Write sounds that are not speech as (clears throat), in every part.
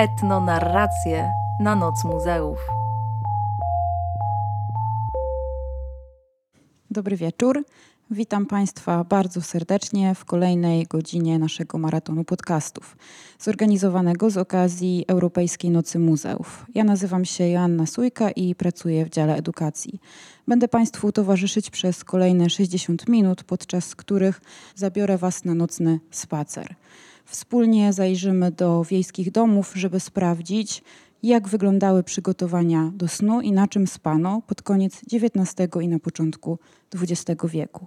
etnonarrację na Noc Muzeów. Dobry wieczór. Witam Państwa bardzo serdecznie w kolejnej godzinie naszego maratonu podcastów, zorganizowanego z okazji Europejskiej Nocy Muzeów. Ja nazywam się Joanna Sujka i pracuję w dziale edukacji. Będę Państwu towarzyszyć przez kolejne 60 minut, podczas których zabiorę Was na nocny spacer. Wspólnie zajrzymy do wiejskich domów, żeby sprawdzić, jak wyglądały przygotowania do snu i na czym spano pod koniec XIX i na początku XX wieku.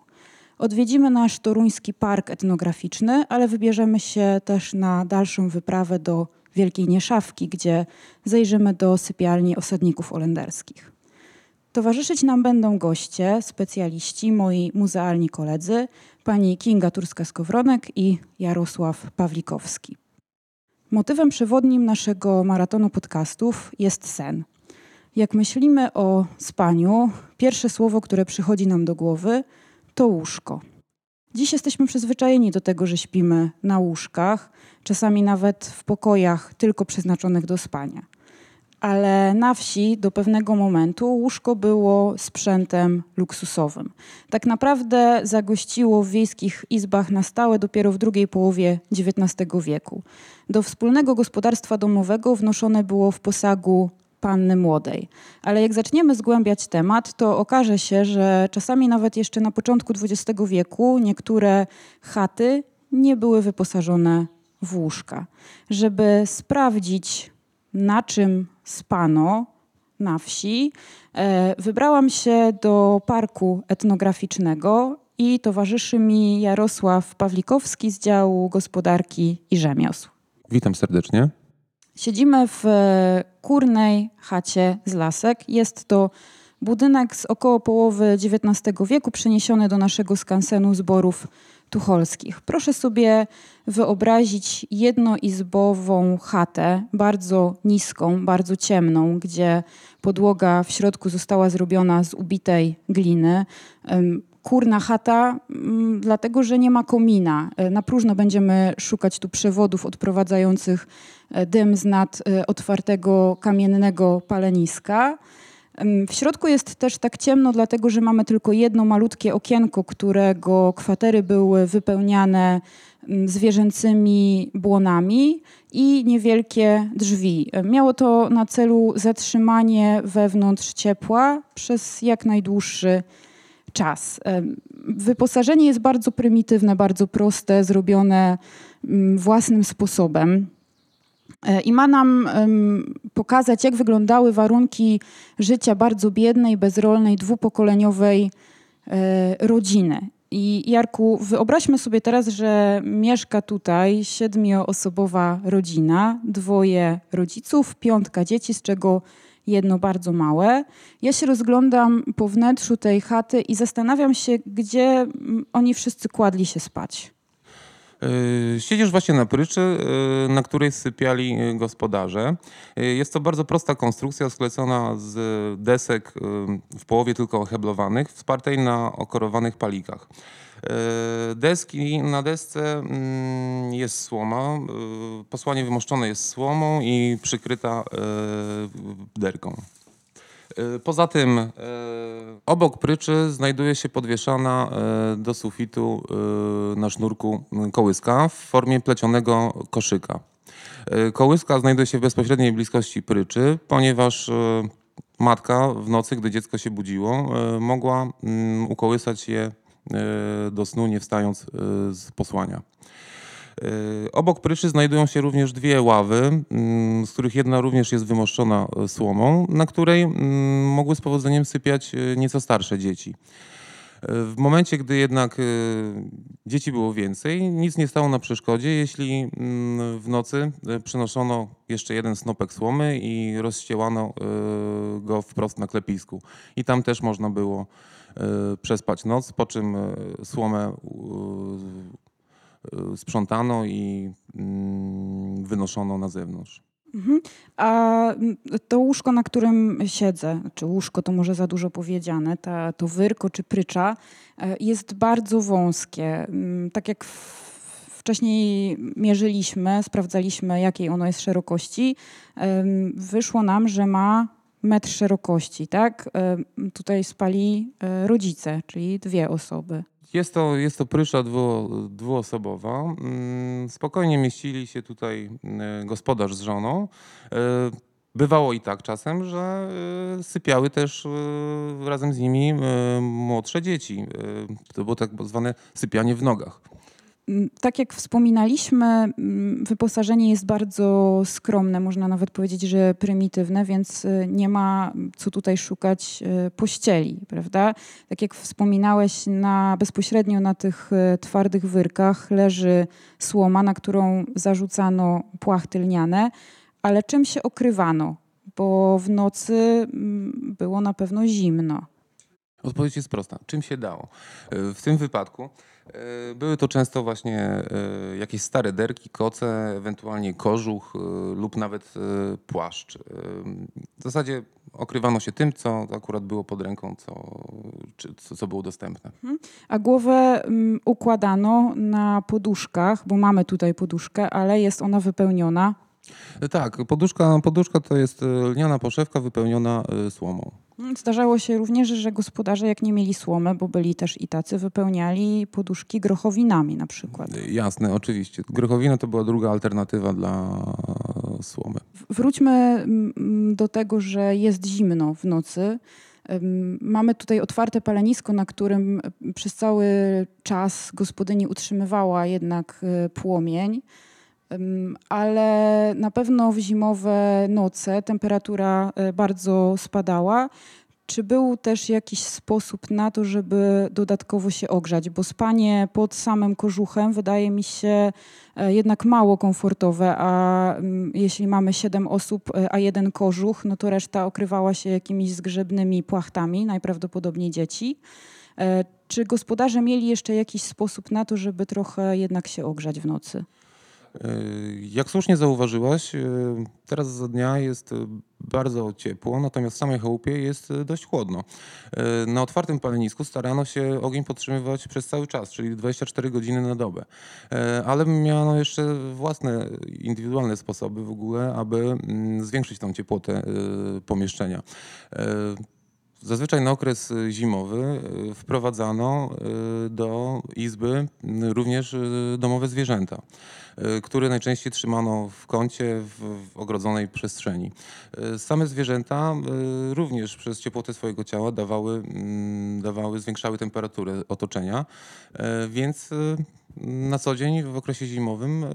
Odwiedzimy nasz toruński park etnograficzny, ale wybierzemy się też na dalszą wyprawę do Wielkiej Nieszawki, gdzie zajrzymy do sypialni osadników holenderskich. Towarzyszyć nam będą goście, specjaliści, moi muzealni koledzy, pani Kinga Turska-Skowronek i Jarosław Pawlikowski. Motywem przewodnim naszego maratonu podcastów jest sen. Jak myślimy o spaniu, pierwsze słowo, które przychodzi nam do głowy, to łóżko. Dziś jesteśmy przyzwyczajeni do tego, że śpimy na łóżkach, czasami nawet w pokojach tylko przeznaczonych do spania. Ale na wsi do pewnego momentu łóżko było sprzętem luksusowym. Tak naprawdę zagościło w wiejskich izbach na stałe dopiero w drugiej połowie XIX wieku. Do wspólnego gospodarstwa domowego wnoszone było w posagu panny młodej. Ale jak zaczniemy zgłębiać temat, to okaże się, że czasami nawet jeszcze na początku XX wieku niektóre chaty nie były wyposażone w łóżka. Żeby sprawdzić, na czym spano na wsi, e, wybrałam się do parku etnograficznego i towarzyszy mi Jarosław Pawlikowski z działu gospodarki i rzemiosł. Witam serdecznie. Siedzimy w e, kurnej chacie z lasek. Jest to budynek z około połowy XIX wieku, przeniesiony do naszego skansenu zborów tucholskich. Proszę sobie wyobrazić jednoizbową chatę, bardzo niską, bardzo ciemną, gdzie podłoga w środku została zrobiona z ubitej gliny. Kurna chata, mm, dlatego że nie ma komina. E, na próżno będziemy szukać tu przewodów odprowadzających e, dym z nad e, otwartego kamiennego paleniska. W środku jest też tak ciemno, dlatego że mamy tylko jedno malutkie okienko, którego kwatery były wypełniane zwierzęcymi błonami i niewielkie drzwi. Miało to na celu zatrzymanie wewnątrz ciepła przez jak najdłuższy czas. Wyposażenie jest bardzo prymitywne, bardzo proste, zrobione własnym sposobem. I ma nam pokazać, jak wyglądały warunki życia bardzo biednej, bezrolnej, dwupokoleniowej e, rodziny. I Jarku, wyobraźmy sobie teraz, że mieszka tutaj siedmioosobowa rodzina, dwoje rodziców, piątka dzieci, z czego jedno bardzo małe. Ja się rozglądam po wnętrzu tej chaty i zastanawiam się, gdzie oni wszyscy kładli się spać. E, siedzisz właśnie na pryczy, e, na której sypiali gospodarze. Jest to bardzo prosta konstrukcja sklecona z desek w połowie tylko oheblowanych, wspartej na okorowanych palikach. Deski, na desce mm, jest słoma, posłanie wymoszczone jest słomą i przykryta derką. E, poza tym e, obok pryczy znajduje się podwieszana e, do sufitu na sznurku kołyska w formie plecionego koszyka. Kołyska znajduje się w bezpośredniej bliskości pryczy, ponieważ matka w nocy, gdy dziecko się budziło, mogła mm, ukołysać je do snu, nie wstając z posłania. Y, obok pryszy znajdują się również dwie ławy, mm, z których jedna również jest wymoszczona e, słomą, na której mm, mogły z powodzeniem sypiać e, nieco starsze dzieci. E, w momencie, gdy jednak dzieci było więcej, nic nie stało na przeszkodzie, jeśli mm, w nocy przynoszono jeszcze jeden snopek słomy i rozściełano go wprost na klepisku. I tam też można było przespać noc, po czym słomę sprzątano i mm, wynoszono na zewnątrz. Mhm. A to łóżko, na którym siedzę, czy łóżko to może za dużo powiedziane, ta, to wyrko czy prycza, e, jest bardzo wąskie. Mm, tak jak wcześniej mierzyliśmy, sprawdzaliśmy jakiej ono jest szerokości, wyszło nam, że ma metr szerokości, tak? Tutaj spali e, rodzice, czyli dwie osoby. Jest to, jest to prysza dwu, dwuosobowa. Mm, spokojnie mieścili się tutaj e, gospodarz z żoną. E, bywało i tak czasem, że sypiały też razem z nimi młodsze dzieci. To było tak zwane sypianie w nogach. Tak jak wspominaliśmy, wyposażenie jest bardzo skromne, można nawet powiedzieć, że prymitywne, więc y, nie ma co tutaj szukać y, pościeli, prawda? Tak jak wspominałeś, na, bezpośrednio na tych y, twardych wyrkach leży słoma, na którą zarzucano płachty lniane, ale czym się okrywano? Bo w nocy było na pewno zimno. Odpowiedź jest prosta. Czym się dało? W tym wypadku były to często właśnie e, jakieś stare derki, koce, ewentualnie kożuch e, lub nawet płaszcz. W zasadzie okrywano się tym, co akurat było pod ręką, co, czy, co, co było dostępne. Mhm. A głowę mm, układano na poduszkach, bo mamy tutaj poduszkę, ale jest ona wypełniona. Tak, poduszka, poduszka to jest lniana poszewka wypełniona słomą. Zdarzało się również, że gospodarze, jak nie mieli słomy, bo byli też i tacy, wypełniali poduszki grochowinami na przykład. Jasne, oczywiście. Grochowina to była druga alternatywa dla słomy. Wróćmy mm, do tego, że jest zimno w nocy. Mamy tutaj otwarte palenisko, na którym przez cały czas gospodyni utrzymywała jednak e, płomień ale na pewno w zimowe noce temperatura e, bardzo spadała. Czy był też jakiś sposób na to, żeby dodatkowo się ogrzać? Bo spanie pod samym kożuchem wydaje mi się e, jednak mało komfortowe, a mm, jeśli mamy siedem osób, e, a jeden kożuch, no to reszta okrywała się jakimiś zgrzebnymi płachtami, najprawdopodobniej dzieci. Czy gospodarze mieli jeszcze jakiś sposób na to, żeby trochę jednak się ogrzać w nocy? E, jak słusznie zauważyłaś, e, teraz za dnia jest e, bardzo ciepło, natomiast w samej chałupie jest dość chłodno. Na otwartym palenisku starano się ogień podtrzymywać przez cały czas, czyli 24 godziny na dobę. Ale miano jeszcze własne, indywidualne sposoby w ogóle, aby mm, zwiększyć tą ciepłotę pomieszczenia. Zazwyczaj na okres zimowy wprowadzano do izby również domowe zwierzęta. Y, które najczęściej trzymano w kącie w, ogrodzonej przestrzeni. Y, same zwierzęta y, również przez ciepłotę swojego ciała dawały, mm, dawały zwiększały temperaturę otoczenia, więc na co dzień w okresie zimowym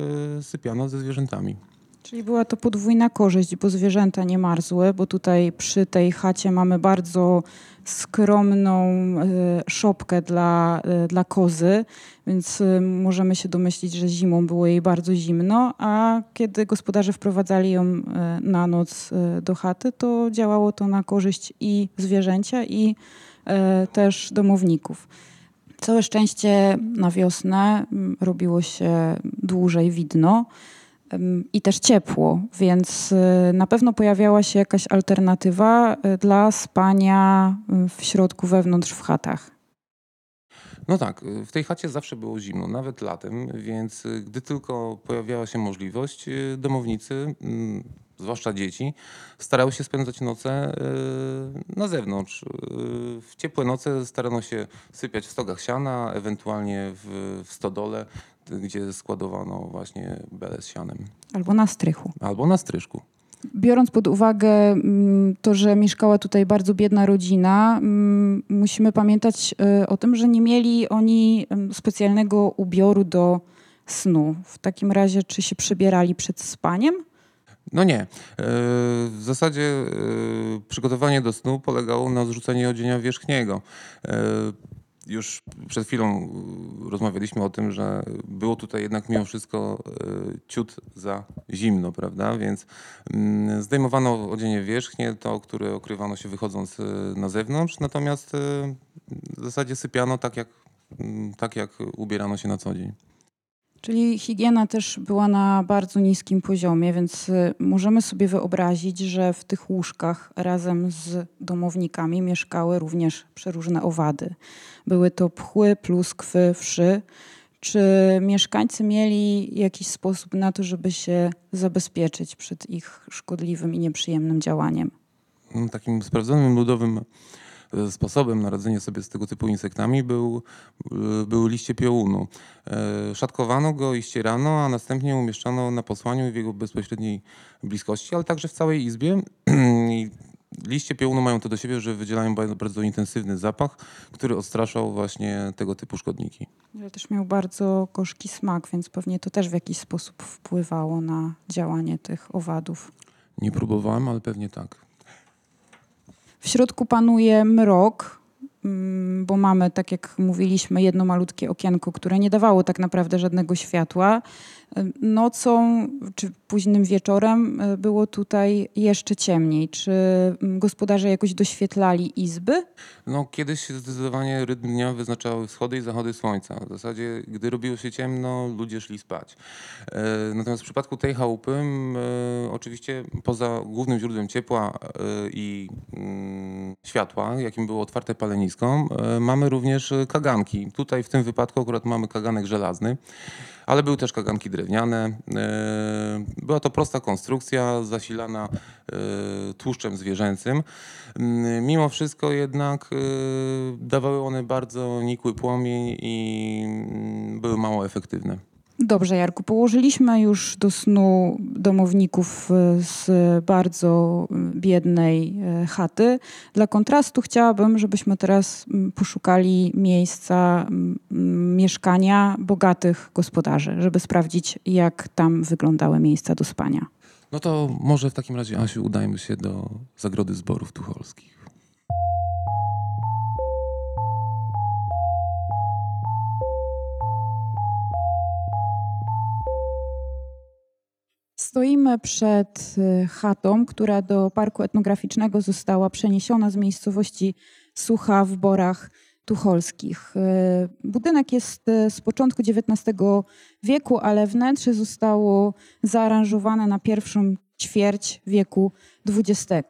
sypiano ze zwierzętami. Czyli była to podwójna korzyść, bo zwierzęta nie marzły, bo tutaj przy tej chacie mamy bardzo skromną e, szopkę dla, e, dla kozy, więc e, możemy się domyślić, że zimą było jej bardzo zimno, a kiedy gospodarze wprowadzali ją na noc do chaty, to działało to na korzyść i zwierzęcia, i też domowników. Całe szczęście na wiosnę robiło się dłużej widno i też ciepło, więc y, na pewno pojawiała się jakaś alternatywa y, dla spania y, w środku, wewnątrz w chatach. No tak, w tej chacie zawsze było zimno, nawet latem, więc gdy tylko pojawiała się możliwość, domownicy, mm, zwłaszcza dzieci, starały się spędzać noce na zewnątrz. W ciepłe noce starano się sypiać w stogach siana, ewentualnie w, w stodole, gdzie składowano właśnie belę z sianem. Albo na strychu. Albo na stryżku. Biorąc pod uwagę mm, to, że mieszkała tutaj bardzo biedna rodzina, mm, musimy pamiętać y, o tym, że nie mieli oni specjalnego ubioru do snu. W takim razie, czy się przebierali przed spaniem? No nie. E, w zasadzie e, przygotowanie do snu polegało na zrzuceniu odzienia wierzchniego. E, już przed chwilą y, rozmawialiśmy o tym, że było tutaj jednak mimo wszystko y, ciut za zimno, prawda? Więc mm, zdejmowano odzienie wierzchnie, to, które okrywano się wychodząc y, na zewnątrz, natomiast w zasadzie sypiano tak jak, mm, tak jak ubierano się na co dzień. Czyli higiena też była na bardzo niskim poziomie, więc y, możemy sobie wyobrazić, że w tych łóżkach razem z domownikami mieszkały również przeróżne owady. Były to pchły, pluskwy, wszy. Czy mieszkańcy mieli jakiś sposób na to, żeby się zabezpieczyć przed ich szkodliwym i nieprzyjemnym działaniem? Mm, Takim sprawdzonym ludowym sposobem na radzenie sobie z tego typu insektami był, e, były liście piołunu. E, Szatkowano go i ścierano, a następnie umieszczano na posłaniu w jego bezpośredniej bliskości, ale także w całej izbie. (clears throat) Liście piołunu mają to do siebie, że wydzielają bardzo, bardzo intensywny zapach, który odstraszał właśnie tego typu szkodniki. Ale też miał bardzo gorzki smak, więc pewnie to też w jakiś sposób wpływało na działanie tych owadów. Nie próbowałem, ale pewnie tak. W środku panuje mrok, mm, bo mamy, tak jak mówiliśmy, jedno malutkie okienko, które nie dawało tak naprawdę żadnego światła. Nocą czy późnym wieczorem e, było tutaj jeszcze ciemniej. Czy mm, gospodarze jakoś doświetlali izby? No, kiedyś zdecydowanie rytm dnia wyznaczały wschody i zachody słońca. W zasadzie, gdy robiło się ciemno, ludzie szli spać. E, Natomiast w przypadku tej chałupy, e, oczywiście poza głównym źródłem ciepła i mm, światła, jakim było otwarte palenisko, mamy również kaganki. Tutaj w tym wypadku akurat mamy kaganek żelazny, ale były też kaganki drewniane. E, Była to prosta konstrukcja zasilana e, tłuszczem zwierzęcym. Mimo wszystko jednak e, dawały one bardzo nikły płomień i były mało efektywne. Dobrze, Jarku, położyliśmy już do snu domowników e, z bardzo m, biednej e, chaty. Dla kontrastu chciałabym, żebyśmy teraz m, poszukali miejsca m, m, mieszkania bogatych gospodarzy, żeby sprawdzić, jak tam wyglądały miejsca do spania. No to może w takim razie, Asiu, udajmy się do Zagrody Zborów Tucholskich. Stoimy przed y, chatą, która do parku etnograficznego została przeniesiona z miejscowości Sucha w Borach Tucholskich. Y, Budynek jest y, z początku XIX wieku, ale wnętrze zostało zaaranżowane na pierwszą ćwierć wieku XX.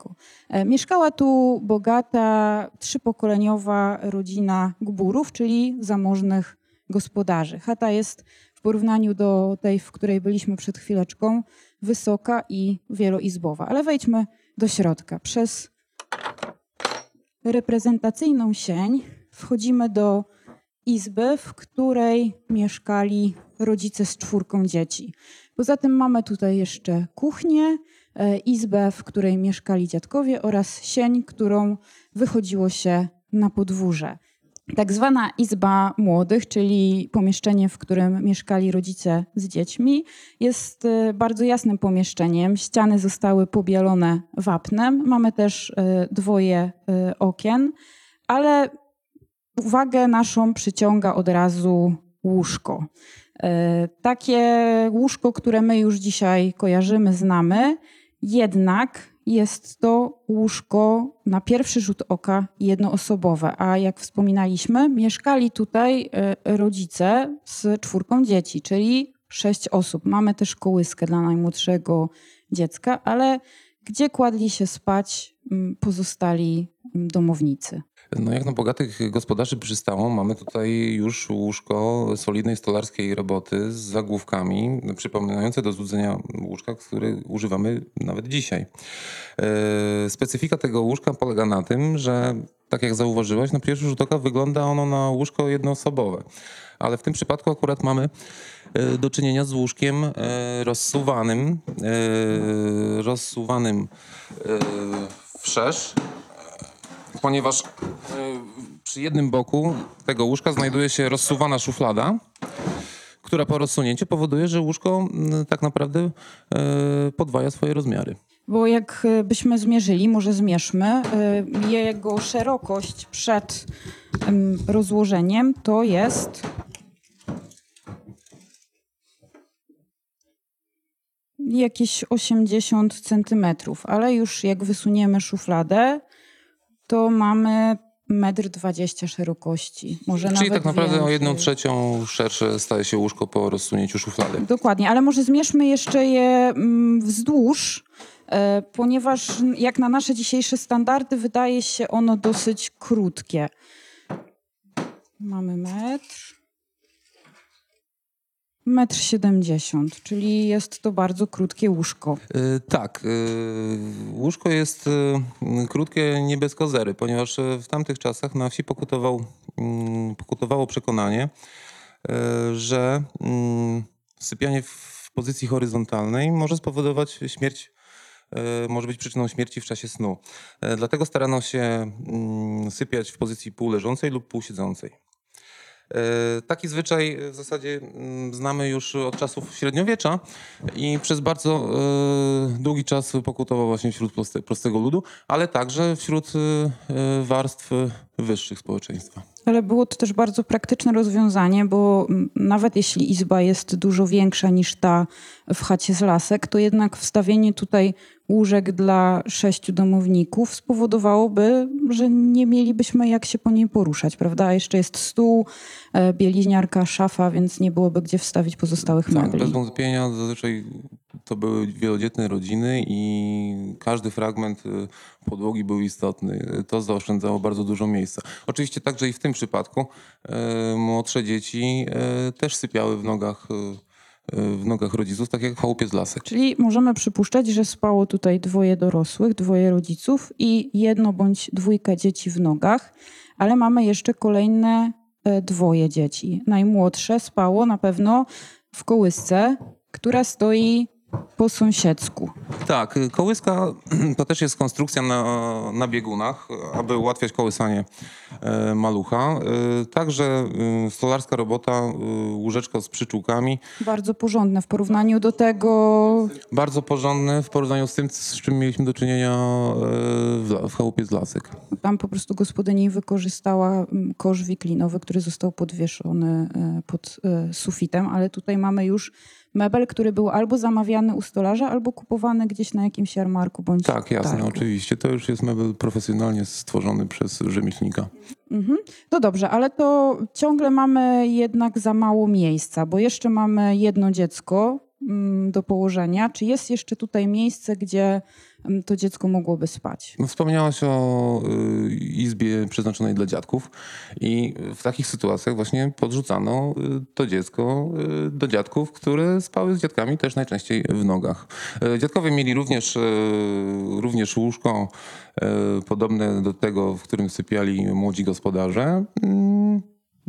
Mieszkała tu bogata, trzypokoleniowa rodzina Gburów, czyli zamożnych gospodarzy. Chata jest w porównaniu do tej, w której byliśmy przed chwileczką, wysoka i wieloizbowa. Ale wejdźmy do środka. Przez reprezentacyjną sień wchodzimy do izby, w której mieszkali rodzice z czwórką dzieci. Poza tym mamy tutaj jeszcze kuchnię, e, izbę, w której mieszkali dziadkowie oraz sień, którą wychodziło się na podwórze. Tak zwana izba młodych, czyli pomieszczenie, w którym mieszkali rodzice z dziećmi, jest e, bardzo jasnym pomieszczeniem. Ściany zostały pobielone wapnem. Mamy też e, dwoje e, okien, ale uwagę naszą przyciąga od razu łóżko. Takie łóżko, które my już dzisiaj kojarzymy, znamy, jednak jest to łóżko na pierwszy rzut oka jednoosobowe. A jak wspominaliśmy, mieszkali tutaj e, rodzice z czwórką dzieci, czyli sześć osób. Mamy też kołyskę dla najmłodszego dziecka, ale gdzie kładli się spać mm, pozostali mm, domownicy? No jak na bogatych gospodarzy przystało, mamy tutaj już łóżko solidnej stolarskiej roboty z zagłówkami, przypominające do złudzenia łóżka, który używamy nawet dzisiaj. E, Specyfika tego łóżka polega na tym, że tak jak zauważyłaś, na pierwszy rzut oka wygląda ono na łóżko jednoosobowe. Ale w tym przypadku akurat mamy e, do czynienia z łóżkiem e, rozsuwanym, rozsuwanym wszerz, ponieważ e, przy jednym boku tego łóżka znajduje się rozsuwana szuflada, która po rozsunięciu powoduje, że łóżko tak naprawdę e, podwaja swoje rozmiary. Bo jak y, byśmy zmierzyli, może zmierzmy, jego szerokość przed rozłożeniem to jest jakieś 80 centymetrów, ale już jak wysuniemy szufladę, to mamy metr 20 szerokości. Może Czyli tak naprawdę o więcej. jedną trzecią szersze staje się łóżko po rozsunięciu szuflady. Dokładnie, ale może zmierzmy jeszcze je mm, wzdłuż, e, ponieważ jak na nasze dzisiejsze standardy wydaje się ono dosyć krótkie. Mamy metr. 1,70 m, czyli jest to bardzo krótkie łóżko. Y, Tak, y, łóżko jest y, krótkie nie bez kozery, ponieważ w tamtych czasach na wsi pokutował, mm, pokutowało przekonanie, że mm, sypianie w pozycji horyzontalnej może spowodować śmierć, może być przyczyną śmierci w czasie snu. Dlatego starano się mm, sypiać w pozycji półleżącej lub półsiedzącej. E, Taki zwyczaj w zasadzie mm, znamy już od czasów średniowiecza i przez bardzo e, długi czas pokutował właśnie wśród proste, prostego ludu, ale także wśród e, warstw wyższych społeczeństwa. Ale było to też bardzo praktyczne rozwiązanie, bo nawet jeśli izba jest dużo większa niż ta w chacie z lasek, to jednak wstawienie tutaj łóżek dla sześciu domowników spowodowałoby, że nie mielibyśmy jak się po niej poruszać, prawda? A jeszcze jest stół, e, bieliźniarka, szafa, więc nie byłoby gdzie wstawić pozostałych Tak, mebli. bez wątpienia zazwyczaj to były wielodzietne rodziny i każdy fragment y, podłogi był istotny. To zaoszczędzało bardzo dużo miejsca. Oczywiście także i w tym przypadku e, młodsze dzieci e, też sypiały w nogach, w nogach rodziców, tak jak chałupie z lasek. Czyli możemy przypuszczać, że spało tutaj dwoje dorosłych, dwoje rodziców i jedno bądź dwójka dzieci w nogach, ale mamy jeszcze kolejne e, dwoje dzieci. Najmłodsze spało na pewno w kołysce, która stoi po sąsiedzku. Tak, kołyska (clears throat) to też jest konstrukcja na, na biegunach, aby ułatwiać kołysanie e, malucha. E, Także y, stolarska robota, łóżeczko z przyczółkami, Bardzo porządne w porównaniu do tego, bardzo porządne w porównaniu z tym, z czym mieliśmy do czynienia e, w, w chałupie z lasek. tam po prostu gospodyni wykorzystała mm, kosz wiklinowy, który został podwieszony e, pod e, sufitem, ale tutaj mamy już mebel, który był albo zamawiany u stolarza, albo kupowany gdzieś na jakimś jarmarku bądź Tak, jasne, targu. oczywiście. To już jest mebel profesjonalnie stworzony przez rzemieślnika. Mhm. No dobrze, ale to ciągle mamy jednak za mało miejsca, bo jeszcze mamy jedno dziecko do położenia. Czy jest jeszcze tutaj miejsce, gdzie mm, to dziecko mogłoby spać? No, Wspomniałaś o y, izbie przeznaczonej dla dziadków i w takich sytuacjach właśnie podrzucano y, to dziecko y, do dziadków, które spały z dziadkami też najczęściej w nogach. Dziadkowie mieli również, również łóżko podobne do tego, w którym sypiali młodzi gospodarze.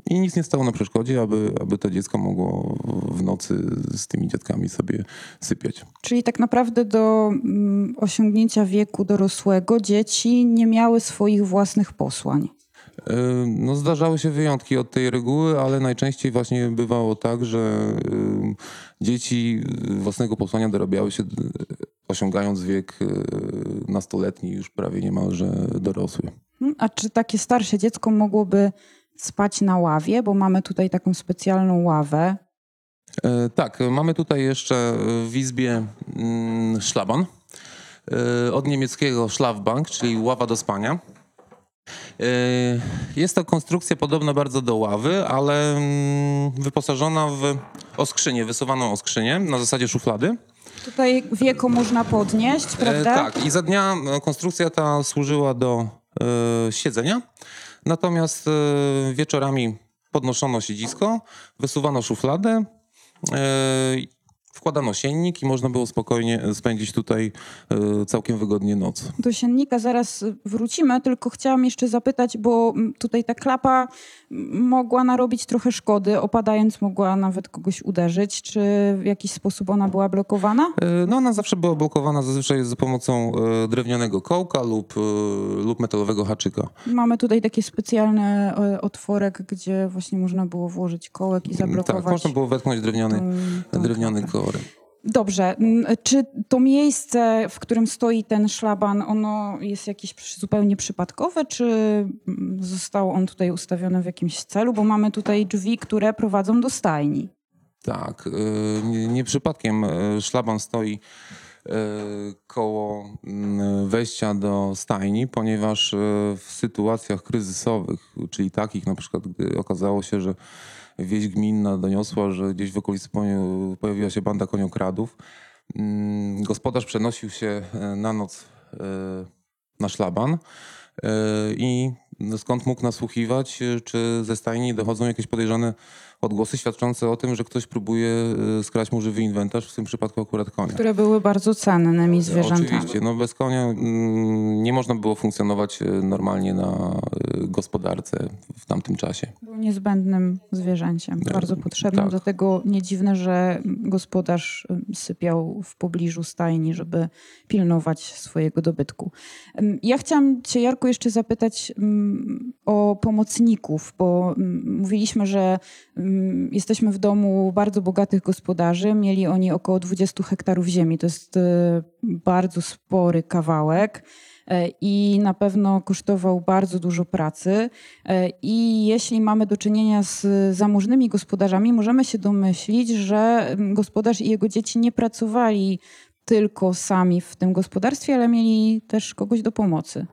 I nic nie stało na przeszkodzie, aby, aby to dziecko mogło w nocy z tymi dziadkami sobie sypiać. Czyli tak naprawdę do mm, osiągnięcia wieku dorosłego dzieci nie miały swoich własnych posłań. E, No, zdarzały się wyjątki od tej reguły, ale najczęściej właśnie bywało tak, że e, dzieci własnego posłania dorabiały się, e, osiągając wiek e, nastoletni, już prawie niemalże dorosły. Mm, A czy takie starsze dziecko mogłoby spać na ławie, bo mamy tutaj taką specjalną ławę. E, Tak, mamy tutaj jeszcze w izbie mm, szlaban. E, Od niemieckiego Schlafbank, czyli ława do spania. E, Jest to konstrukcja podobna bardzo do ławy, ale mm, wyposażona w oskrzynię, wysuwaną oskrzynię na zasadzie szuflady. Tutaj wieko można podnieść, prawda? tak, i za dnia konstrukcja ta służyła do siedzenia, natomiast e, wieczorami podnoszono siedzisko, wysuwano szufladę, e, wkładano siennik i można było spokojnie spędzić tutaj e, całkiem wygodnie noc. Do siennika zaraz wrócimy, tylko chciałam jeszcze zapytać, bo mm, tutaj ta klapa mm, mogła narobić trochę szkody, opadając mogła nawet kogoś uderzyć. Czy w jakiś sposób ona była blokowana? E, No ona zawsze była blokowana zazwyczaj za pomocą e, drewnianego kołka lub, lub metalowego haczyka. Mamy tutaj takie specjalne e, otworek, gdzie właśnie można było włożyć kołek i zablokować. Tak, można było wetknąć drewniany, tą- tą drewniany klapę. Korek. Dobrze. Czy to miejsce, w którym stoi ten szlaban, ono jest jakieś zupełnie przypadkowe, czy mm, został on tutaj ustawiony w jakimś celu? Bo mamy tutaj drzwi, które prowadzą do stajni. Tak, y, nie, nie przypadkiem y, szlaban stoi y, koło mm, wejścia do stajni, ponieważ w sytuacjach kryzysowych, czyli takich na przykład, gdy okazało się, że wieść gminna doniosła, że gdzieś w okolicy po- pojawiła się banda koniokradów, mm, gospodarz przenosił się y, na noc y, na szlaban y, i skąd mógł nasłuchiwać, czy ze stajni dochodzą jakieś podejrzane odgłosy świadczące o tym, że ktoś próbuje y, skrać mu żywy inwentarz, w tym przypadku akurat konia. Które były bardzo cennymi zwierzętami. Oczywiście, no bez konia mm, nie można było funkcjonować y, normalnie na y, gospodarce w tamtym czasie. Był niezbędnym zwierzęciem, bardzo potrzebnym, tak. dlatego nie dziwne, że gospodarz sypiał w pobliżu stajni, żeby pilnować swojego dobytku. Ja chciałam cię, Jarku, jeszcze zapytać o pomocników, bo mówiliśmy, że jesteśmy w domu bardzo bogatych gospodarzy. Mieli oni około 20 hektarów ziemi. To jest y, bardzo spory kawałek e, i na pewno kosztował bardzo dużo pracy. E, I jeśli mamy do czynienia z zamożnymi gospodarzami, możemy się domyślić, że mm, gospodarz i jego dzieci nie pracowali tylko sami w tym gospodarstwie, ale mieli też kogoś do pomocy.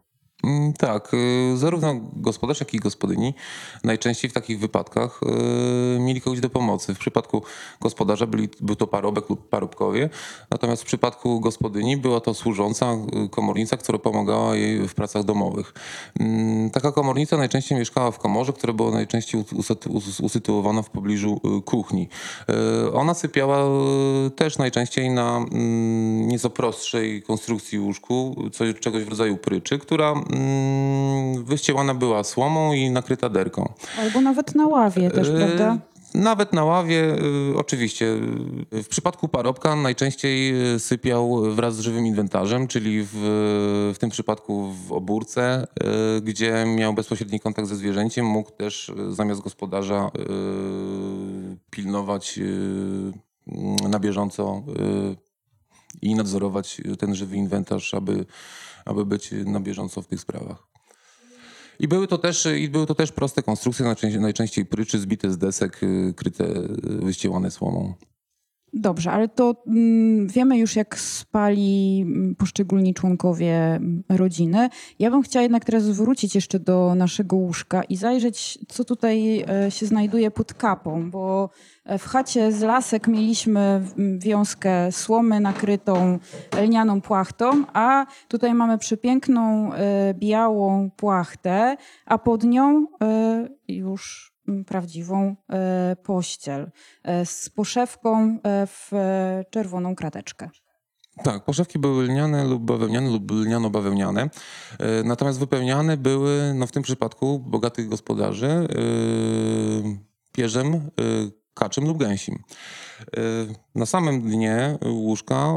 Mm, Tak, y, zarówno gospodarz, jak i gospodyni najczęściej w takich wypadkach y, mieli kogoś do pomocy. W przypadku gospodarza byli, był to parobek lub parobkowie, natomiast w przypadku gospodyni była to służąca y, komornica, która pomagała jej w pracach domowych. Mm, Taka komornica najczęściej mieszkała w komorze, która była najczęściej usy- us- usytuowana w pobliżu kuchni. Ona sypiała też najczęściej na mm, nieco prostszej konstrukcji łóżku, coś, czegoś w rodzaju pryczy, która wyścielana była słomą i nakryta derką. Albo nawet na ławie też, E, prawda? Nawet na ławie, y, oczywiście. Y, W przypadku parobka najczęściej sypiał wraz z żywym inwentarzem, czyli w, w tym przypadku w obórce, gdzie miał bezpośredni kontakt ze zwierzęciem, mógł też zamiast gospodarza pilnować na bieżąco i nadzorować ten żywy inwentarz, aby, aby być na bieżąco w tych sprawach. I były to też, i były to też proste konstrukcje, najczęściej, pryczy zbite z desek, y, kryte, y, wyścielane słomą. Dobrze, ale to mm, wiemy już, jak spali mm, poszczególni członkowie mm, rodziny. Ja bym chciała jednak teraz wrócić jeszcze do naszego łóżka i zajrzeć, co tutaj e, się znajduje pod kapą, bo e, w chacie z lasek mieliśmy wiązkę słomy nakrytą lnianą płachtą, a tutaj mamy przepiękną e, białą płachtę, a pod nią już prawdziwą e, pościel e, z poszewką e, w czerwoną krateczkę. Tak, poszewki były lniane lub bawełniane lub lniano-bawełniane, natomiast wypełniane były, no w tym przypadku bogatych gospodarzy, pierzem, kaczym lub gęsim. Na samym dnie łóżka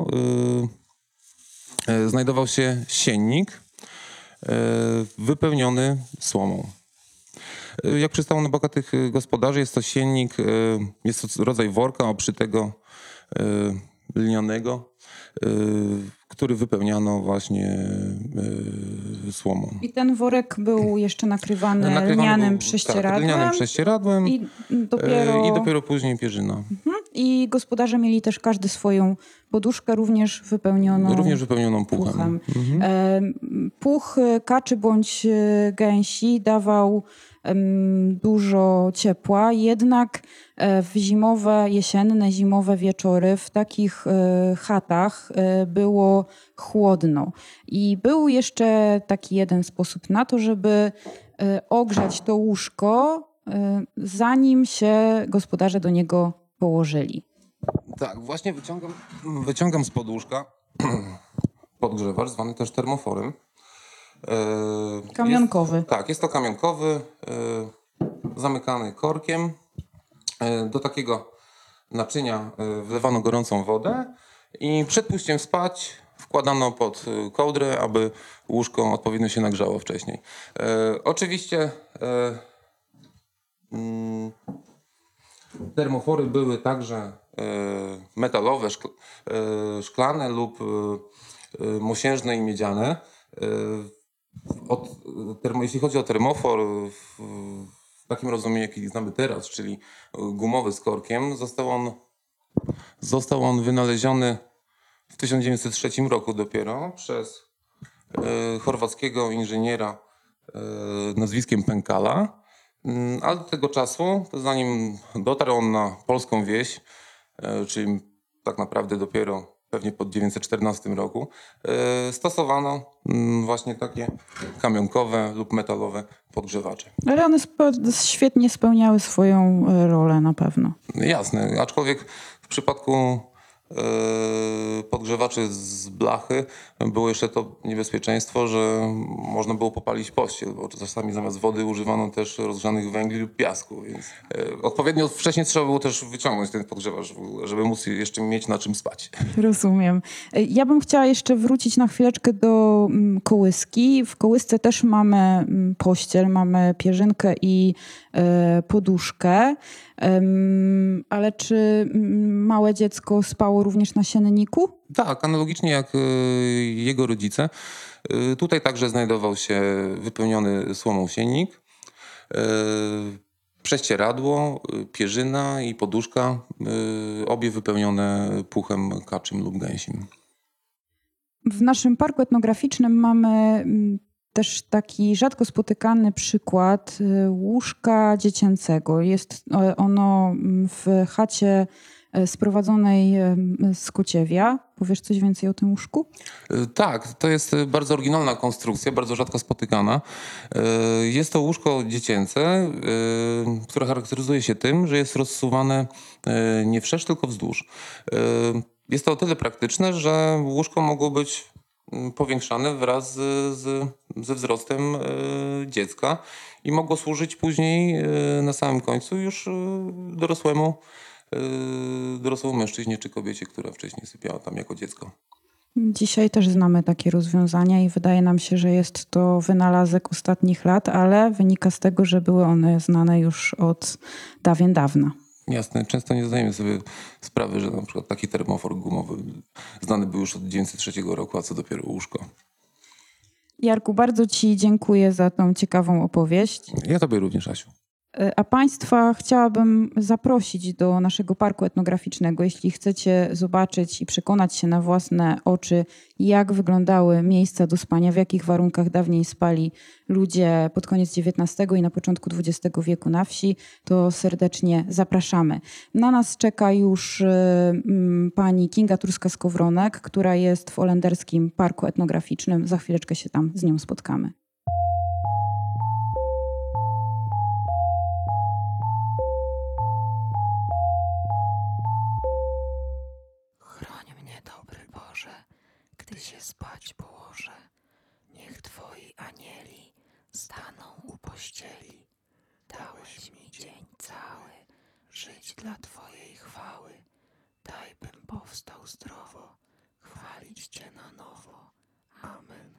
znajdował się siennik wypełniony słomą. E, Jak przystało na bogatych e, gospodarzy, jest to siennik, e, jest to rodzaj worka oprzytego lnianego, który wypełniano właśnie słomą. I ten worek był jeszcze nakrywany, Nakrywany lnianym był- prześcieradłem. Tak, lnianym prześcieradłem I dopiero, i dopiero później pierzyna. I gospodarze mieli też każdy swoją poduszkę, również wypełnioną Również wypełnioną puchem. puchem. Mhm. Puch kaczy bądź gęsi dawał dużo ciepła, jednak e, w zimowe, jesienne, zimowe wieczory w takich e, chatach e, było chłodno. I był jeszcze taki jeden sposób na to, żeby ogrzać to łóżko, zanim się gospodarze do niego położyli. Tak, właśnie wyciągam, wyciągam z podłóżka (clears throat) podgrzewacz, zwany też termoforem. E, Kamionkowy. Jest, tak, jest to kamionkowy, e, zamykany korkiem. E, do takiego naczynia wlewano gorącą wodę i przed pójściem spać wkładano pod kołdrę, aby łóżko odpowiednio się nagrzało wcześniej. Oczywiście mm, Termofory były także metalowe, szkl- szklane lub mosiężne i miedziane. Od, termo, jeśli chodzi o termofor w, w takim rozumieniu, jaki znamy teraz, czyli gumowy z korkiem, został on, został on wynaleziony w 1903 roku dopiero przez e, chorwackiego inżyniera e, nazwiskiem Pękala. Mm, Ale do tego czasu, zanim dotarł on na polską wieś, e, czyli tak naprawdę dopiero pewnie po 914 roku, e, stosowano mm, właśnie takie kamionkowe lub metalowe podgrzewacze. Ale one świetnie spełniały swoją e, rolę na pewno. Jasne, aczkolwiek w przypadku podgrzewaczy z blachy było jeszcze to niebezpieczeństwo, że można było popalić pościel, bo czasami zamiast wody używano też rozgrzanych węgli lub piasku, więc e, odpowiednio wcześniej trzeba było też wyciągnąć ten podgrzewacz, żeby móc jeszcze mieć na czym spać. Rozumiem. E, Ja bym chciała jeszcze wrócić na chwileczkę do mm, kołyski. W kołysce też mamy mm, pościel, mamy pierzynkę i poduszkę. Ale czy mm, małe dziecko spało również na sienniku? Tak, analogicznie jak e, jego rodzice. E, Tutaj także znajdował się wypełniony słomą siennik, e, prześcieradło, pierzyna i poduszka, obie wypełnione puchem kaczym lub gęsim. W naszym parku etnograficznym mamy mm, też taki rzadko spotykany przykład y, łóżka dziecięcego. Jest ono mm, w chacie e, sprowadzonej z Kociewia. Powiesz coś więcej o tym łóżku? E, Tak, to jest e, bardzo oryginalna konstrukcja, bardzo rzadko spotykana. Jest to łóżko dziecięce, które charakteryzuje się tym, że jest rozsuwane nie wszerz, tylko wzdłuż. Jest to o tyle praktyczne, że łóżko mogło być powiększane wraz z, ze wzrostem e, dziecka i mogło służyć później e, na samym końcu już e, dorosłemu, dorosłemu mężczyźnie czy kobiecie, która wcześniej sypiała tam jako dziecko. Dzisiaj też znamy takie rozwiązania i wydaje nam się, że jest to wynalazek ostatnich lat, ale wynika z tego, że były one znane już od dawien dawna. Jasne, często nie zdajemy sobie sprawy, że na przykład taki termofor gumowy znany był już od 1903 roku, a co dopiero łóżko. Jarku, bardzo Ci dziękuję za tą ciekawą opowieść. Ja tobie również, Asiu. A Państwa chciałabym zaprosić do naszego parku etnograficznego. Jeśli chcecie zobaczyć i przekonać się na własne oczy, jak wyglądały miejsca do spania, w jakich warunkach dawniej spali ludzie pod koniec XIX i na początku XX wieku na wsi, to serdecznie zapraszamy. Na nas czeka już mm, pani Kinga Turska-Skowronek, która jest w Olenderskim Parku Etnograficznym. Za chwileczkę się tam z nią spotkamy. Spać położę. Niech Twoi anieli staną u pościeli. Dałeś mi dzień cały, żyć dla Twojej chwały. Daj bym powstał zdrowo, chwalić Cię na nowo. Amen.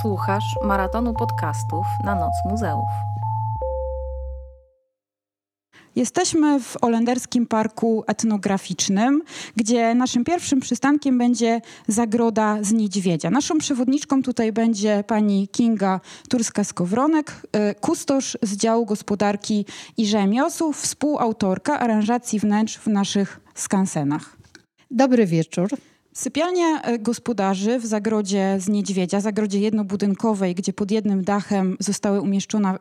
Słuchasz maratonu podcastów na Noc Muzeów. Jesteśmy w Olenderskim Parku Etnograficznym, gdzie naszym pierwszym przystankiem będzie Zagroda z Niedźwiedzia. Naszą przewodniczką tutaj będzie pani Kinga Turska-Skowronek, y, kustosz z działu gospodarki i rzemiosł, współautorka aranżacji wnętrz w naszych skansenach. Dobry wieczór. Sypialnia e, gospodarzy w zagrodzie z niedźwiedzia, zagrodzie jednobudynkowej, gdzie pod jednym dachem zostały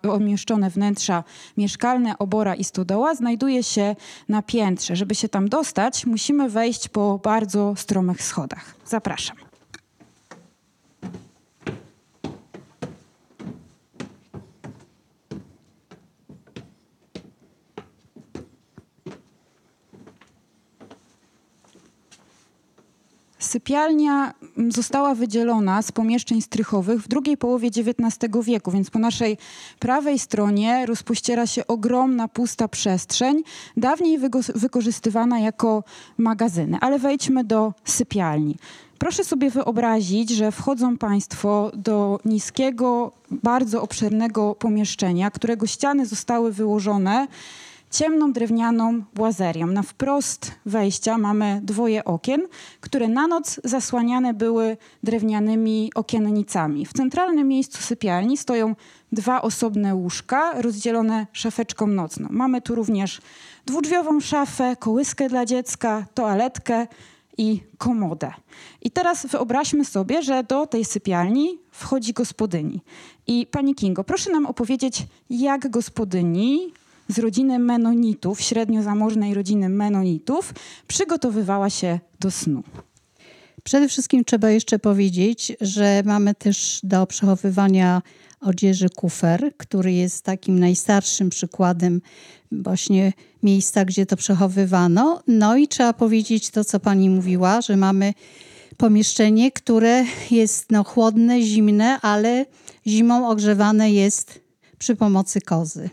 umieszczone wnętrza mieszkalne, obora i stodoła, znajduje się na piętrze. Żeby się tam dostać, musimy wejść po bardzo stromych schodach. Zapraszam. Sypialnia mm, została wydzielona z pomieszczeń strychowych w drugiej połowie XIX wieku, więc po naszej prawej stronie rozpościera się ogromna, pusta przestrzeń, dawniej wykorzystywana jako magazyny. Ale wejdźmy do sypialni. Proszę sobie wyobrazić, że wchodzą Państwo do niskiego, bardzo obszernego pomieszczenia, którego ściany zostały wyłożone ciemną drewnianą błazerią. Na wprost wejścia mamy dwoje okien, które na noc zasłaniane były drewnianymi okiennicami. W centralnym miejscu sypialni stoją dwa osobne łóżka rozdzielone szafeczką nocną. Mamy tu również dwudrzwiową szafę, kołyskę dla dziecka, toaletkę i komodę. I teraz wyobraźmy sobie, że do tej sypialni wchodzi gospodyni. I pani Kingo, proszę nam opowiedzieć, jak gospodyni z rodziny Menonitów, średnio zamożnej rodziny Menonitów, przygotowywała się do snu. Przede wszystkim trzeba jeszcze powiedzieć, że mamy też do przechowywania odzieży kufer, który jest takim najstarszym przykładem właśnie miejsca, gdzie to przechowywano. No i trzeba powiedzieć to, co pani mówiła, że mamy pomieszczenie, które jest no, chłodne, zimne, ale zimą ogrzewane jest przy pomocy kozy.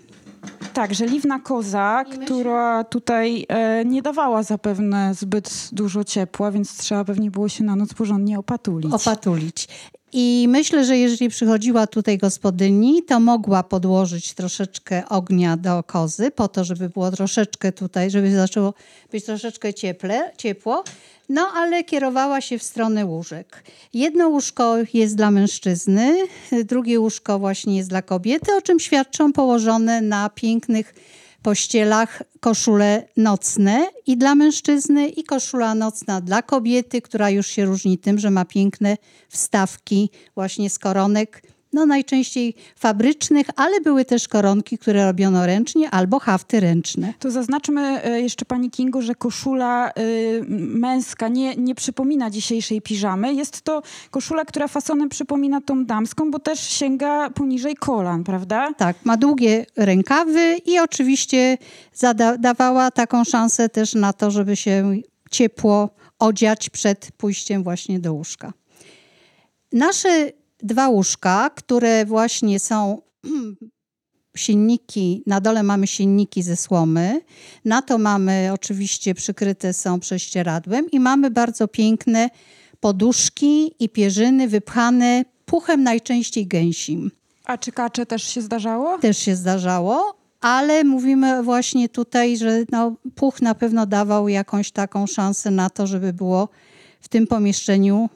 Tak, żeliwna koza, która tutaj e, nie dawała zapewne zbyt dużo ciepła, więc trzeba pewnie było się na noc porządnie opatulić. opatulić. I myślę, że jeżeli przychodziła tutaj gospodyni, to mogła podłożyć troszeczkę ognia do kozy, po to, żeby było troszeczkę tutaj, żeby zaczęło być troszeczkę cieple, ciepło. No, ale kierowała się w stronę łóżek. Jedno łóżko jest dla mężczyzny, drugie łóżko właśnie jest dla kobiety, o czym świadczą położone na pięknych pościelach koszule nocne i dla mężczyzny i koszula nocna dla kobiety, która już się różni tym, że ma piękne wstawki właśnie z koronek, no najczęściej fabrycznych, ale były też koronki, które robiono ręcznie albo hafty ręczne. To zaznaczmy e, jeszcze pani Kingo, że koszula y, męska nie, nie przypomina dzisiejszej piżamy. Jest to koszula, która fasonem przypomina tą damską, bo też sięga poniżej kolan, prawda? Tak, ma długie rękawy i oczywiście dawała taką szansę też na to, żeby się ciepło odziać przed pójściem właśnie do łóżka. Nasze dwa łóżka, które właśnie są (clears throat) sienniki, na dole mamy sienniki ze słomy, na to mamy oczywiście przykryte są prześcieradłem i mamy bardzo piękne poduszki i pierzyny wypchane puchem najczęściej gęsim A czy kacze też się zdarzało? też się zdarzało, ale mówimy właśnie tutaj, że no, puch na pewno dawał jakąś taką szansę na to, żeby było w tym pomieszczeniu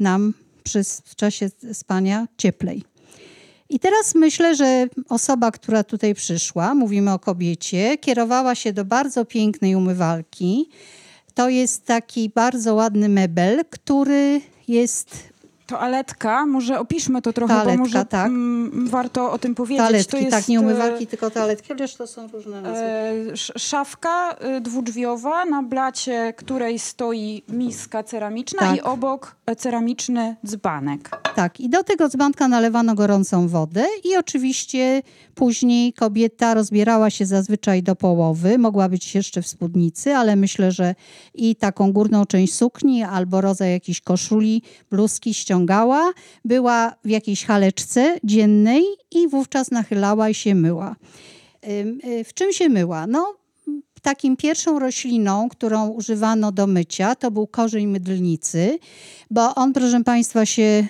nam przy, w czasie spania cieplej. I teraz myślę, że osoba, która tutaj przyszła, mówimy o kobiecie, kierowała się do bardzo pięknej umywalki. To jest taki bardzo ładny mebel, który jest Toaletka, może opiszmy to trochę, Toaletka, bo może tak. mm, warto o tym powiedzieć. toaletki, to jest, tak, nie e, umywalki, tylko toaletki, chociaż to są różne nazwy. E, sz- Szafka dwudrzwiowa, na blacie której stoi miska ceramiczna Tak. i obok e, ceramiczny dzbanek. Tak, i do tego dzbanka nalewano gorącą wodę i oczywiście później kobieta rozbierała się zazwyczaj do połowy, mogła być jeszcze w spódnicy, ale myślę, że i taką górną część sukni albo rodzaj jakiejś koszuli, bluzki ściągała, była w jakiejś haleczce dziennej i wówczas nachylała i się myła. Y, W czym się myła? No, takim pierwszą rośliną, którą używano do mycia, to był korzeń mydlnicy, bo on, proszę Państwa, się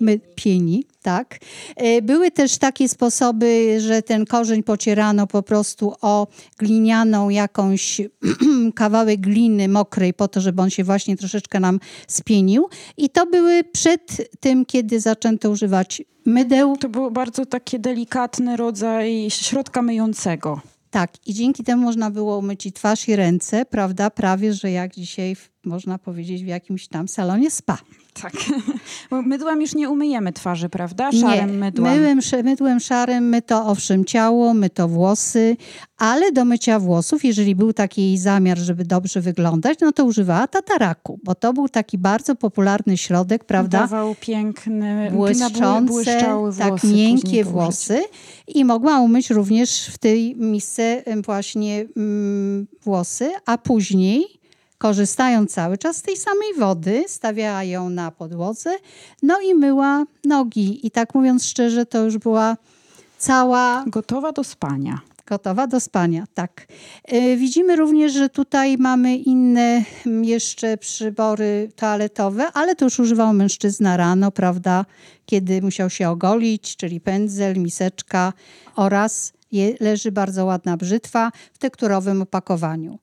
my, pieni, tak. E, Były też takie sposoby, że ten korzeń pocierano po prostu o glinianą jakąś (clears throat) kawałek gliny mokrej po to, żeby on się właśnie troszeczkę nam spienił. I to były przed tym, kiedy zaczęto używać mydeł. To był bardzo taki delikatny rodzaj środka myjącego. Tak, i dzięki temu można było umyć i twarz i ręce, prawda, prawie, że jak dzisiaj można powiedzieć w jakimś tam salonie spa. Tak. (laughs) Mydłem już nie umyjemy twarzy, prawda? Szarym Nie, mydłem. Myłem, mydłem szarym, myto owszem ciało, myto włosy, ale do mycia włosów, jeżeli był taki jej zamiar, żeby dobrze wyglądać, no to używała tataraku, bo to był taki bardzo popularny środek, prawda? Dawał piękny, Błyszczące, tak miękkie włosy i mogła umyć również w tej misce właśnie mm, włosy, a później korzystając cały czas z tej samej wody, stawiała ją na podłodze, no i myła nogi. I tak mówiąc szczerze, to już była cała Gotowa do spania. Gotowa do spania, tak. E, Widzimy również, że tutaj mamy inne mm, jeszcze przybory toaletowe, ale to już używał mężczyzna rano, prawda, kiedy musiał się ogolić, czyli pędzel, miseczka oraz leży bardzo ładna brzytwa w tekturowym opakowaniu.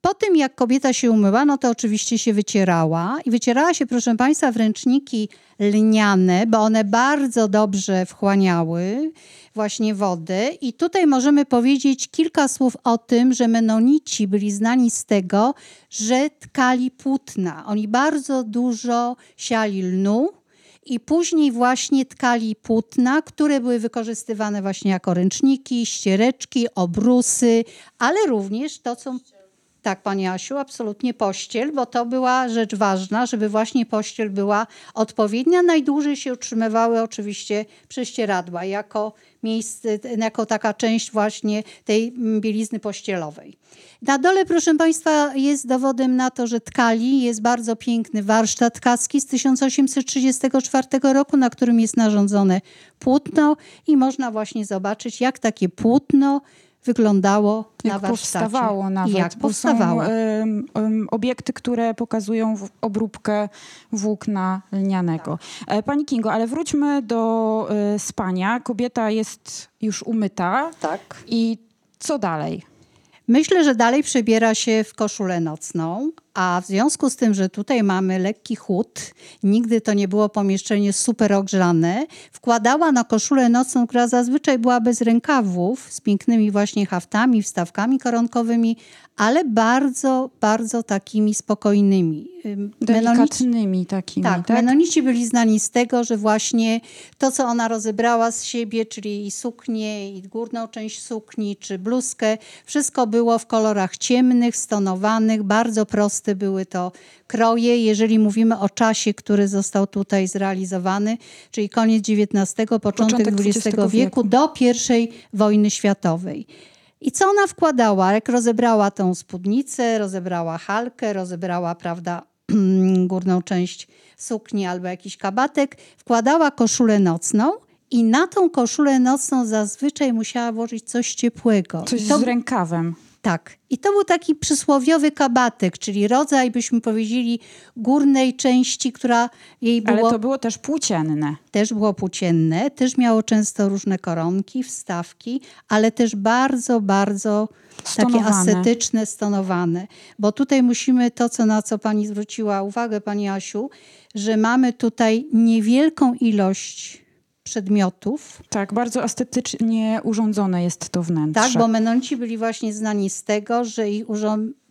Po tym, jak kobieta się umyła, no to oczywiście się wycierała. I wycierała się, proszę Państwa, w ręczniki lniane, bo one bardzo dobrze wchłaniały właśnie wodę. I tutaj możemy powiedzieć kilka słów o tym, że menonici byli znani z tego, że tkali płótna. Oni bardzo dużo siali lnu I później właśnie tkali płótna, które były wykorzystywane właśnie jako ręczniki, ściereczki, obrusy, ale również to, co tak, Pani Asiu, absolutnie pościel, bo to była rzecz ważna, żeby właśnie pościel była odpowiednia. Najdłużej się utrzymywały oczywiście prześcieradła jako miejsce, jako taka część właśnie tej bielizny pościelowej. Na dole, proszę Państwa, jest dowodem na to, że tkali. Jest bardzo piękny warsztat tkacki z 1834 roku, na którym jest narządzone płótno i można właśnie zobaczyć, jak takie płótno wyglądało na Jak warsztacie. powstawało nawet. I jak powstawało. Są em, obiekty, które pokazują obróbkę włókna lnianego. E, Pani Kingo, ale wróćmy do e, spania. Kobieta jest już umyta Tak. i co dalej? Myślę, że dalej przebiera się w koszulę nocną, a w związku z tym, że tutaj mamy lekki chłód, nigdy to nie było pomieszczenie super ogrzane, wkładała na koszulę nocną, która zazwyczaj była bez rękawów, z pięknymi właśnie haftami, wstawkami koronkowymi, ale bardzo, bardzo takimi spokojnymi. Delikatnymi takimi, tak, tak? Menonici byli znani z tego, że właśnie to, co ona rozebrała z siebie, czyli i suknię, i górną część sukni, czy bluzkę, wszystko było w kolorach ciemnych, stonowanych, bardzo proste były to kroje. Jeżeli mówimy o czasie, który został tutaj zrealizowany, czyli koniec XIX, początek, Początek XX XX wieku, do I wojny światowej. I co ona wkładała? Jak rozebrała tą spódnicę, rozebrała halkę, rozebrała, prawda, (clears throat) górną część sukni albo jakiś kabatek, wkładała koszulę nocną i na tą koszulę nocną zazwyczaj musiała włożyć coś ciepłego. Coś to, z rękawem. Tak. I to był taki przysłowiowy kabatek, czyli rodzaj, byśmy powiedzieli, górnej części, która jej było Ale to było też płócienne. też było płócienne, też miało często różne koronki, wstawki, ale też bardzo, bardzo takie Stonowane. ascetyczne, stonowane. Bo tutaj musimy to, co, na co pani zwróciła uwagę, pani Asiu, że mamy tutaj niewielką ilość przedmiotów, Tak, bardzo estetycznie urządzone jest to wnętrze. tak, bo Menonci byli właśnie znani z tego, że ich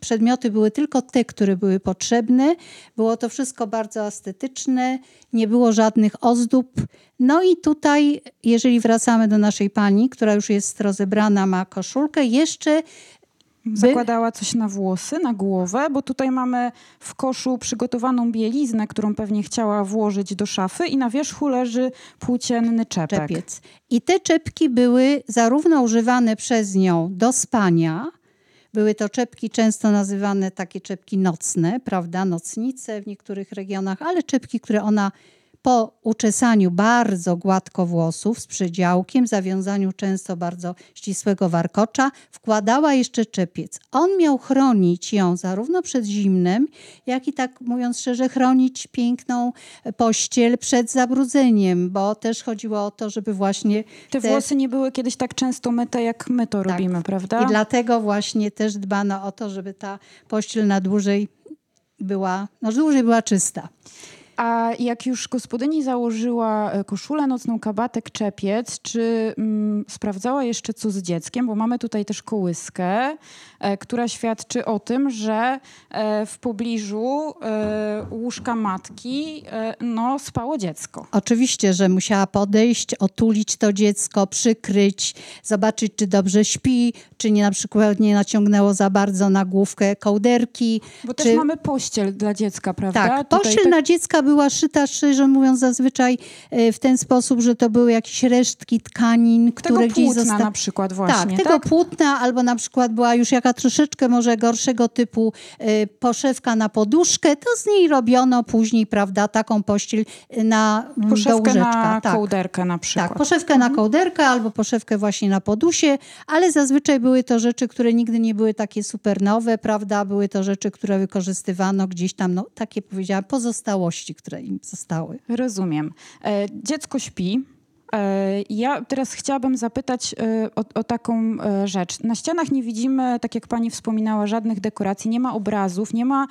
przedmioty były tylko te, które były potrzebne. Było to wszystko bardzo estetyczne, nie było żadnych ozdób. No i tutaj, jeżeli wracamy do naszej pani, która już jest rozebrana, ma koszulkę, jeszcze Zakładała coś na włosy, na głowę, bo tutaj mamy w koszu przygotowaną bieliznę, którą pewnie chciała włożyć do szafy i na wierzchu leży płócienny czepek. czepiec. I te czepki były zarówno używane przez nią do spania, były to czepki często nazywane takie czepki nocne, prawda, nocnice w niektórych regionach, ale czepki, które ona po uczesaniu bardzo gładko włosów z przedziałkiem, zawiązaniu często bardzo ścisłego warkocza, wkładała jeszcze czepiec. On miał chronić ją zarówno przed zimnem, jak i tak mówiąc szczerze, chronić piękną pościel przed zabrudzeniem, bo też chodziło o to, żeby właśnie Te włosy nie były kiedyś tak często myte, jak my to robimy, prawda? i dlatego właśnie też dbano o to, żeby ta pościel na dłużej była, no dłużej była czysta. A jak już gospodyni założyła e, koszulę nocną, kabatek, czepiec, czy mm, sprawdzała jeszcze co z dzieckiem? Bo mamy tutaj też kołyskę, która świadczy o tym, że e, w pobliżu e, łóżka matki e, no, spało dziecko. Oczywiście, że musiała podejść, otulić to dziecko, przykryć, zobaczyć, czy dobrze śpi, czy nie na przykład nie naciągnęło za bardzo na główkę kołderki. Bo też czy... mamy pościel dla dziecka, prawda? Tak, Tutaj pościel tak- na dziecka była szyta, szczerze mówiąc, zazwyczaj e, w ten sposób, że to były jakieś resztki tkanin, Tego które gdzieś płótna zostały. na przykład właśnie, tak, tego płótna, albo na przykład była już jaka troszeczkę może gorszego typu e, poszewka na poduszkę, to z niej robiono później, prawda, taką pościel e, na mm, do Poszewkę łóżeczka. na tak. kołderkę na przykład. Tak, poszewkę na kołderkę albo poszewkę właśnie na podusie, ale zazwyczaj były to rzeczy, które nigdy nie były takie super nowe, prawda? Były to rzeczy, które wykorzystywano gdzieś tam, no takie powiedziałam, pozostałości, które im zostały. Rozumiem. E, dziecko śpi. E, ja teraz chciałabym zapytać e, o, o taką e, rzecz. Na ścianach nie widzimy, tak jak pani wspominała, żadnych dekoracji, nie ma obrazów, nie ma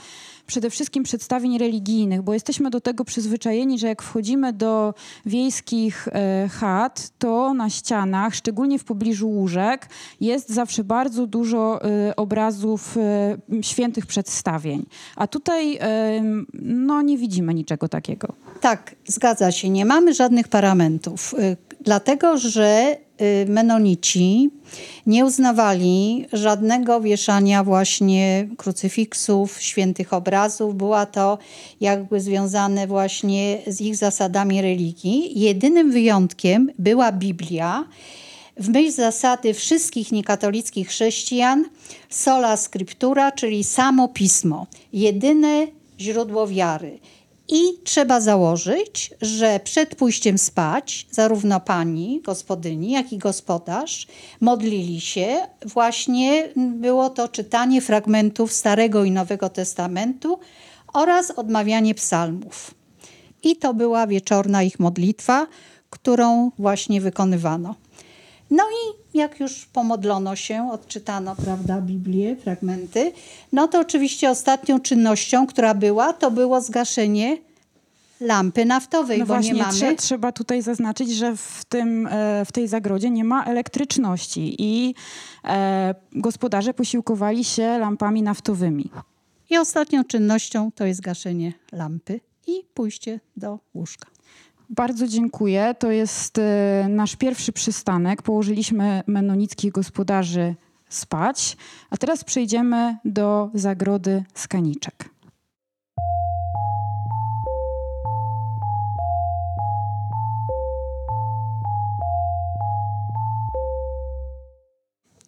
przede wszystkim przedstawień religijnych, bo jesteśmy do tego przyzwyczajeni, że jak wchodzimy do wiejskich chat, to na ścianach, szczególnie w pobliżu łóżek, jest zawsze bardzo dużo obrazów świętych przedstawień. A tutaj no, nie widzimy niczego takiego. Tak, zgadza się. Nie mamy żadnych paramentów, dlatego że y, menonici nie uznawali żadnego wieszania właśnie krucyfiksów, świętych obrazów. Była to jakby związane właśnie z ich zasadami religii. Jedynym wyjątkiem była Biblia. W myśl zasady wszystkich niekatolickich chrześcijan sola scriptura, czyli samo pismo, jedyne źródło wiary. I trzeba założyć, że przed pójściem spać, zarówno pani gospodyni, jak i gospodarz modlili się. Właśnie było to czytanie fragmentów Starego i Nowego Testamentu oraz odmawianie psalmów. I to była wieczorna ich modlitwa, którą właśnie wykonywano. No i jak już pomodlono się, odczytano, prawda, Biblię, fragmenty, no to oczywiście ostatnią czynnością, która była, to było zgaszenie lampy naftowej, No bo właśnie, nie mamy... trze- trzeba tutaj zaznaczyć, że w, tym, e, w tej zagrodzie nie ma elektryczności i e, gospodarze posiłkowali się lampami naftowymi. I ostatnią czynnością to jest gaszenie lampy i pójście do łóżka. Bardzo dziękuję. To jest e, nasz pierwszy przystanek. Położyliśmy menonickich gospodarzy spać, a teraz przejdziemy do zagrody Skaniczek.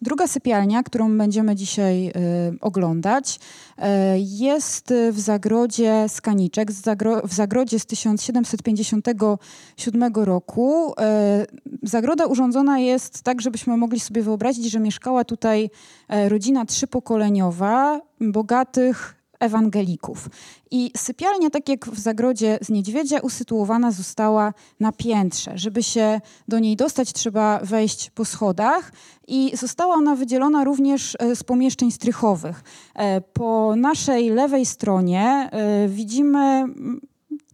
Druga sypialnia, którą będziemy dzisiaj y, oglądać, y, jest w zagrodzie Skaniczek, w zagrodzie z 1757 roku. Y, zagroda urządzona jest tak, żebyśmy mogli sobie wyobrazić, że mieszkała tutaj e, rodzina trzypokoleniowa bogatych ewangelików. I sypialnia, tak jak w zagrodzie z niedźwiedzia, usytuowana została na piętrze. Żeby się do niej dostać, trzeba wejść po schodach i została ona wydzielona również e, z pomieszczeń strychowych. E, Po naszej lewej stronie e, widzimy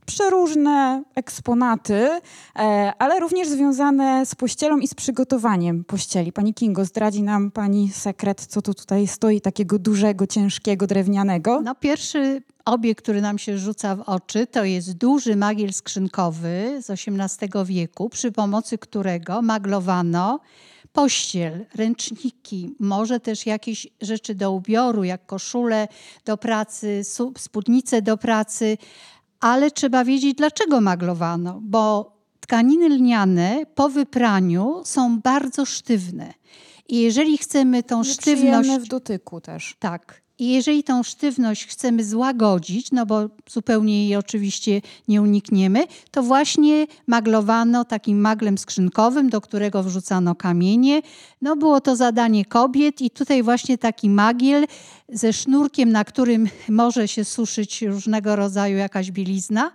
przeróżne eksponaty, e, ale również związane z pościelą i z przygotowaniem pościeli. Pani Kingo, zdradzi nam pani sekret, co tu tutaj stoi takiego dużego, ciężkiego, drewnianego? No pierwszy obiekt, który nam się rzuca w oczy, to jest duży magiel skrzynkowy z XVIII wieku, przy pomocy którego maglowano pościel, ręczniki, może też jakieś rzeczy do ubioru, jak koszule do pracy, spódnice do pracy, ale trzeba wiedzieć, dlaczego maglowano, bo tkaniny lniane po wypraniu są bardzo sztywne. I jeżeli chcemy tą sztywność w dotyku też. tak. I jeżeli tą sztywność chcemy złagodzić, no bo zupełnie jej oczywiście nie unikniemy, to właśnie maglowano takim maglem skrzynkowym, do którego wrzucano kamienie. No było to zadanie kobiet i tutaj właśnie taki magiel ze sznurkiem, na którym (laughs) może się suszyć różnego rodzaju jakaś bielizna.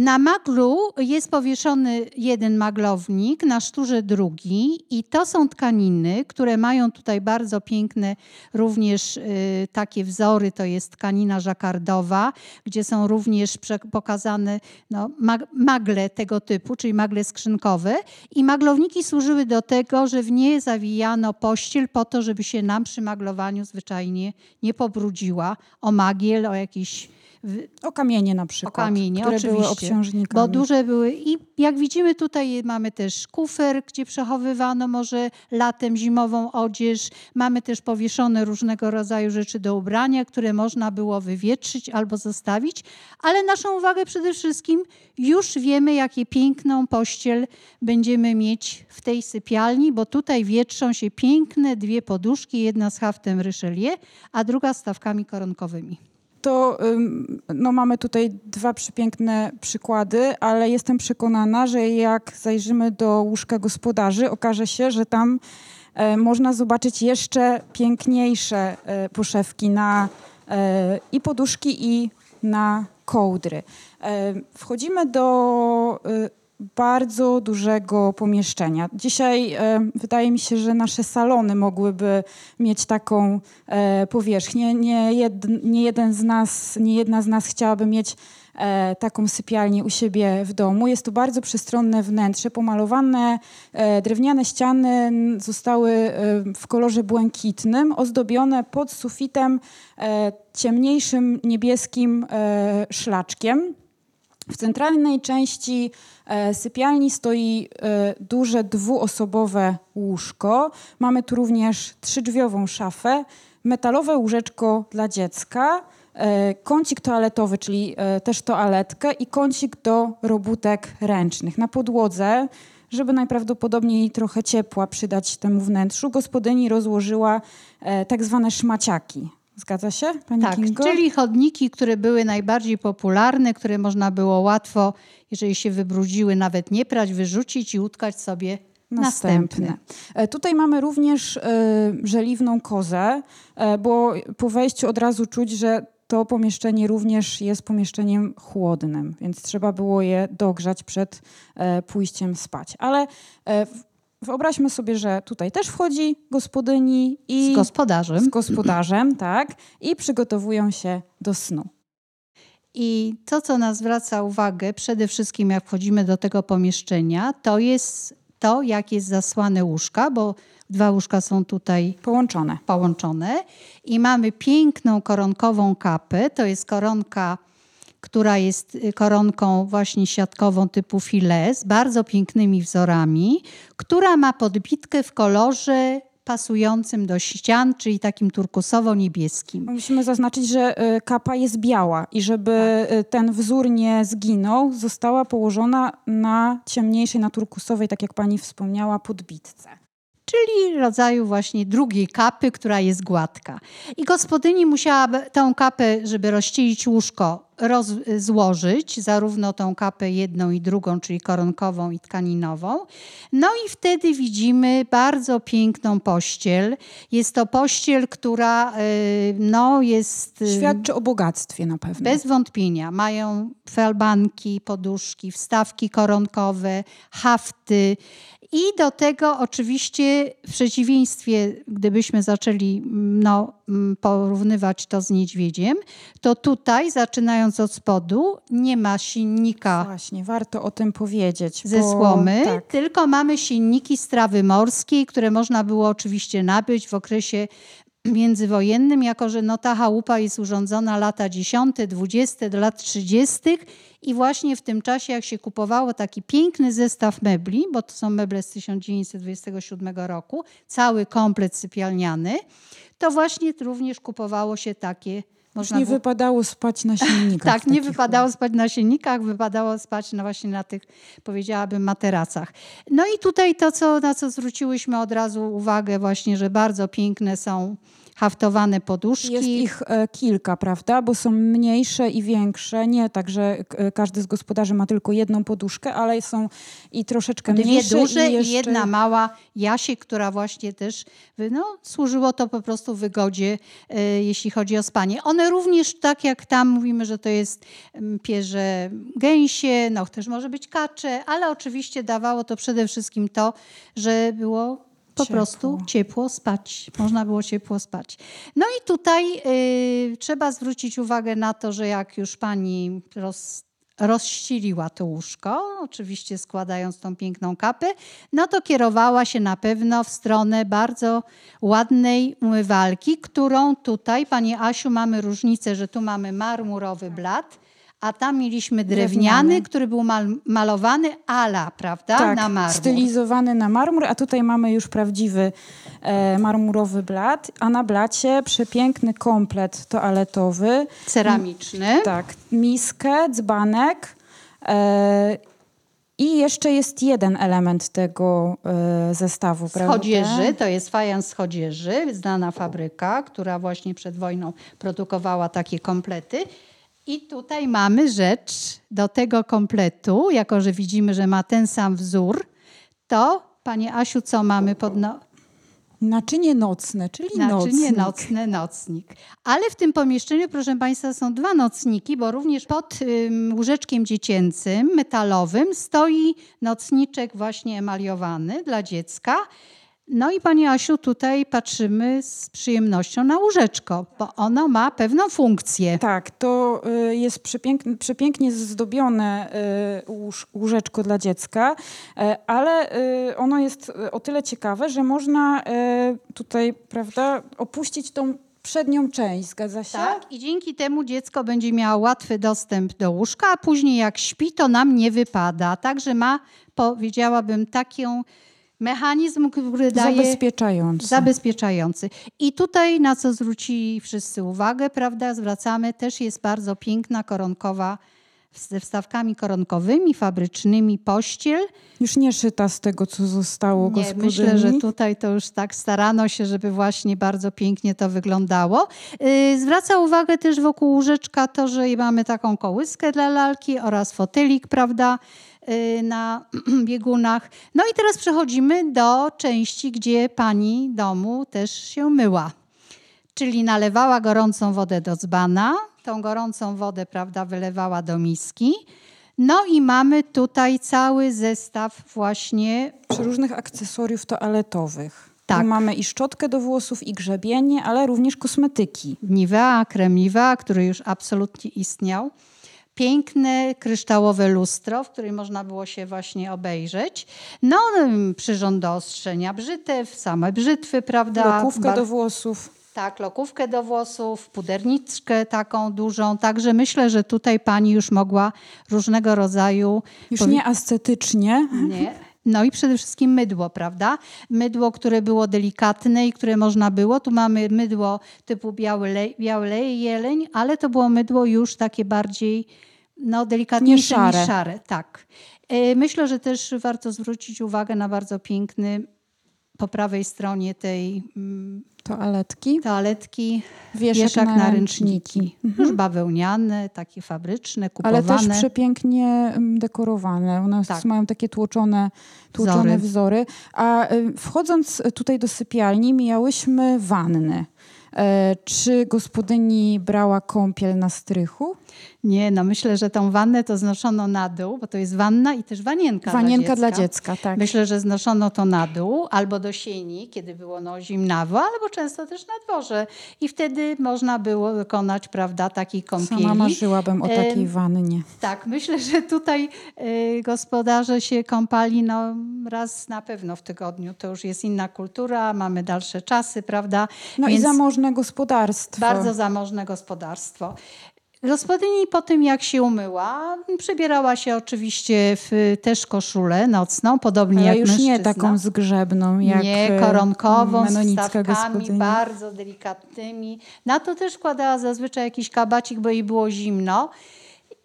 Na maglu jest powieszony jeden maglownik, na szturze drugi i to są tkaniny, które mają tutaj bardzo piękne również y, takie wzory. To jest tkanina żakardowa, gdzie są również pokazane no, mag- magle tego typu, czyli magle skrzynkowe. I maglowniki służyły do tego, że w nie zawijano pościel po to, żeby się nam przy maglowaniu zwyczajnie nie pobrudziła o magiel, o jakiś O kamienie na przykład, o kamienie, które oczywiście. były obciążnikami. Bo duże były i jak widzimy tutaj mamy też kufer, gdzie przechowywano może latem zimową odzież. Mamy też powieszone różnego rodzaju rzeczy do ubrania, które można było wywietrzyć albo zostawić. Ale naszą uwagę przede wszystkim już wiemy, jakie piękną pościel będziemy mieć w tej sypialni, bo tutaj wietrzą się piękne dwie poduszki, jedna z haftem Richelieu, a druga z stawkami koronkowymi. To no, mamy tutaj dwa przepiękne przykłady, ale jestem przekonana, że jak zajrzymy do łóżka gospodarzy, okaże się, że tam e, można zobaczyć jeszcze piękniejsze e, poszewki na e, i poduszki, i na kołdry. Wchodzimy do e, bardzo dużego pomieszczenia. Dzisiaj e, wydaje mi się, że nasze salony mogłyby mieć taką e, powierzchnię. Nie, jed, nie jeden z nas, nie jedna z nas chciałaby mieć e, taką sypialnię u siebie w domu. Jest to bardzo przestronne wnętrze, pomalowane e, drewniane ściany zostały e, w kolorze błękitnym, ozdobione pod sufitem e, ciemniejszym niebieskim szlaczkiem. W centralnej części sypialni stoi e, duże dwuosobowe łóżko. Mamy tu również trzydrzwiową szafę, metalowe łóżeczko dla dziecka, e, kącik toaletowy, czyli e, też toaletkę i kącik do robótek ręcznych. Na podłodze, żeby najprawdopodobniej trochę ciepła przydać temu wnętrzu, gospodyni rozłożyła e, tak zwane szmaciaki. Zgadza się, pani Tak, Kingo? czyli chodniki, które były najbardziej popularne, które można było łatwo, jeżeli się wybrudziły, nawet nie prać, wyrzucić i utkać sobie następne. E, Tutaj mamy również e, żeliwną kozę, e, bo po wejściu od razu czuć, że to pomieszczenie również jest pomieszczeniem chłodnym, więc trzeba było je dogrzać przed e, pójściem spać. Ale e, wyobraźmy sobie, że tutaj też wchodzi gospodyni i Z gospodarzem. z gospodarzem, (clears throat) tak, i przygotowują się do snu. I to, co nas zwraca uwagę, przede wszystkim jak wchodzimy do tego pomieszczenia, to jest to, jak jest zasłane łóżka, bo dwa łóżka są tutaj Połączone. połączone i mamy piękną koronkową kapę. To jest koronka, która jest y, koronką właśnie siatkową typu filet z bardzo pięknymi wzorami, która ma podbitkę w kolorze pasującym do ścian, czyli takim turkusowo-niebieskim. Musimy zaznaczyć, że e, kapa jest biała i żeby e, ten wzór nie zginął, została położona na ciemniejszej, na turkusowej, tak jak pani wspomniała, podbitce. czyli rodzaju właśnie drugiej kapy, która jest gładka. I gospodyni musiała tą kapę, żeby rozścielić łóżko, złożyć, zarówno tą kapę jedną i drugą, czyli koronkową i tkaninową. No i wtedy widzimy bardzo piękną pościel. Jest to pościel, która y, no, jest... y, Świadczy o bogactwie na pewno. bez wątpienia. Mają felbanki, poduszki, wstawki koronkowe, hafty. I do tego oczywiście w przeciwieństwie, gdybyśmy zaczęli no, porównywać to z niedźwiedziem, to tutaj, zaczynając od spodu, nie ma silnika Właśnie, warto o tym powiedzieć. ze bo- słomy, Tak, tylko mamy silniki z trawy morskiej, które można było oczywiście nabyć w okresie międzywojennym, jako że no, ta chałupa jest urządzona lata 10, 20 do lat 30. I właśnie w tym czasie, jak się kupowało taki piękny zestaw mebli, bo to są meble z 1927 roku, cały komplet sypialniany, to właśnie również kupowało się takie. Można nie było wypadało spać na (laughs) silnikach. tak, nie wypadało spać na silnikach, wypadało spać na właśnie na tych, powiedziałabym, materacach. No i tutaj to, co, na co zwróciłyśmy od razu uwagę właśnie, że bardzo piękne są haftowane poduszki. Jest ich e, kilka, prawda? Bo są mniejsze i większe. Nie tak, że e, każdy z gospodarzy ma tylko jedną poduszkę, ale są i troszeczkę Dwie mniejsze. duże i, i, jeszcze... jedna mała Jasie, która właśnie też no, służyło to po prostu wygodzie, e, jeśli chodzi o spanie. One również, tak jak tam mówimy, że to jest pierze gęsie, no też może być kacze, ale oczywiście dawało to przede wszystkim to, że było po Ciepło. prostu ciepło spać. Można było ciepło spać. No i tutaj y, trzeba zwrócić uwagę na to, że jak już pani roz, rozścieliła to łóżko, oczywiście składając tą piękną kapę, no to kierowała się na pewno w stronę bardzo ładnej umywalki, którą tutaj, Pani Asiu, mamy różnicę, że tu mamy marmurowy blat, a tam mieliśmy drewniany, Drewniany. który był mal, malowany ala, prawda, tak, na marmur. stylizowany na marmur, a tutaj mamy już prawdziwy e, marmurowy blat, a na blacie przepiękny komplet toaletowy. Ceramiczny. Tak, miskę, dzbanek. E, I jeszcze jest jeden element tego e, zestawu, prawda? chodzieży, to jest fajans z chodzieży, znana fabryka, która właśnie przed wojną produkowała takie komplety. I tutaj mamy rzecz do tego kompletu, jako że widzimy, że ma ten sam wzór, to Panie Asiu, co mamy pod no... Naczynie nocne, czyli Naczynie nocnik. nocne, nocnik. Ale w tym pomieszczeniu, proszę Państwa, są dwa nocniki, bo również pod ym, łóżeczkiem dziecięcym, metalowym, stoi nocniczek właśnie emaliowany dla dziecka. No i Pani Asiu, tutaj patrzymy z przyjemnością na łóżeczko, bo ono ma pewną funkcję. Tak, to y, jest przepięknie, przepięknie zdobione y, łóż, łóżeczko dla dziecka, e, ale y, ono jest y, o tyle ciekawe, że można y, tutaj, prawda, opuścić tą przednią część, zgadza się? Tak, i dzięki temu dziecko będzie miało łatwy dostęp do łóżka, a później jak śpi, to nam nie wypada. Także ma, powiedziałabym, taki mechanizm, który daje Zabezpieczający. zabezpieczający. I tutaj, na co zwrócili wszyscy uwagę, prawda, zwracamy, też jest bardzo piękna koronkowa, ze wstawkami koronkowymi, fabrycznymi pościel. Już nie szyta z tego, co zostało Nie, gospodyni. myślę, że tutaj to już tak starano się, żeby właśnie bardzo pięknie to wyglądało. Yy, Zwraca uwagę też wokół łóżeczka to, że mamy taką kołyskę dla lalki oraz fotelik, prawda, na (clears throat) biegunach. No i teraz przechodzimy do części, gdzie pani domu też się myła. Czyli nalewała gorącą wodę do dzbana, tą gorącą wodę, prawda, wylewała do miski. No i mamy tutaj cały zestaw właśnie Przeróżnych akcesoriów toaletowych. Tak. Mamy i szczotkę do włosów, i grzebienie, ale również kosmetyki. Nivea, krem Nivea, który już absolutnie istniał. Piękne, kryształowe lustro, w którym można było się właśnie obejrzeć. No, przyrząd do ostrzenia brzytew, same brzytwy, prawda? Lokówkę Bar- do włosów. Tak, lokówkę do włosów, puderniczkę taką dużą. Także myślę, że tutaj pani już mogła różnego rodzaju Już nie ascetycznie, Nie. No i przede wszystkim mydło, prawda? Mydło, które było delikatne i które można było. Tu mamy mydło typu biały, le, biały jeleń, ale to było mydło już takie bardziej no, delikatniejsze Nie szare. niż szare. Tak. E, Myślę, że też warto zwrócić uwagę na bardzo piękny po prawej stronie tej mm, toaletki, toaletki wieszak, wieszak na, ręczniki. ręczniki. Już bawełniane, takie fabryczne, kupowane. Ale też przepięknie mm, dekorowane. One Tak. mają takie tłoczone, tłoczone Wzory. wzory. A y, wchodząc tutaj do sypialni, mijałyśmy wanny. E, Czy gospodyni brała kąpiel na strychu? Nie, no myślę, że tą wannę to znoszono na dół, bo to jest wanna i też wanienka, Wanienka dla dla dziecka, tak. Myślę, że znoszono to na dół albo do sieni, kiedy było no, zimnawo, albo często też na dworze. I wtedy można było wykonać, prawda, takiej kąpieli. Sama marzyłabym o takiej wannie. Tak, myślę, że tutaj y, gospodarze się kąpali no, raz na pewno w tygodniu. To już jest inna kultura, mamy dalsze czasy, prawda? No i Więc- zamożne gospodarstwo. bardzo zamożne gospodarstwo. Gospodyni po tym, jak się umyła, przebierała się oczywiście w też koszulę nocną, podobnie Ale jak już nie mężczyzna. taką zgrzebną, jak nie koronkową, z wstawkami, bardzo delikatnymi. Na to też wkładała zazwyczaj jakiś kabacik, bo jej było zimno.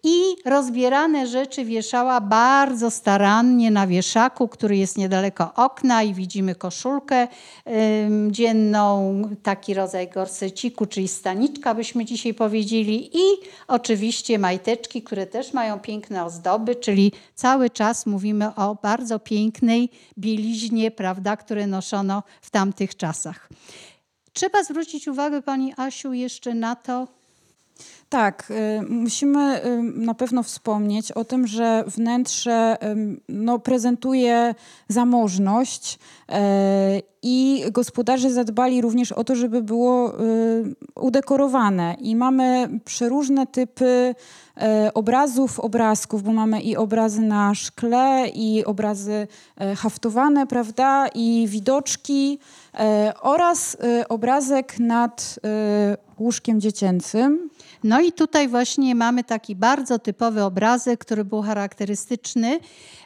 I rozbierane rzeczy wieszała bardzo starannie na wieszaku, który jest niedaleko okna i widzimy koszulkę dzienną, taki rodzaj gorseciku, czyli staniczka byśmy dzisiaj powiedzieli i oczywiście majteczki, które też mają piękne ozdoby, czyli cały czas mówimy o bardzo pięknej bieliźnie, prawda, które noszono w tamtych czasach. Trzeba zwrócić uwagę, Pani Asiu, jeszcze na to, Tak, y, musimy y, na pewno wspomnieć o tym, że wnętrze no, prezentuje zamożność y, i gospodarze zadbali również o to, żeby było y, udekorowane. I mamy przeróżne typy y, obrazów, obrazków, bo mamy i obrazy na szkle, i obrazy y, haftowane, prawda, i widoczki oraz obrazek nad łóżkiem dziecięcym. No i tutaj właśnie mamy taki bardzo typowy obrazek, który był charakterystyczny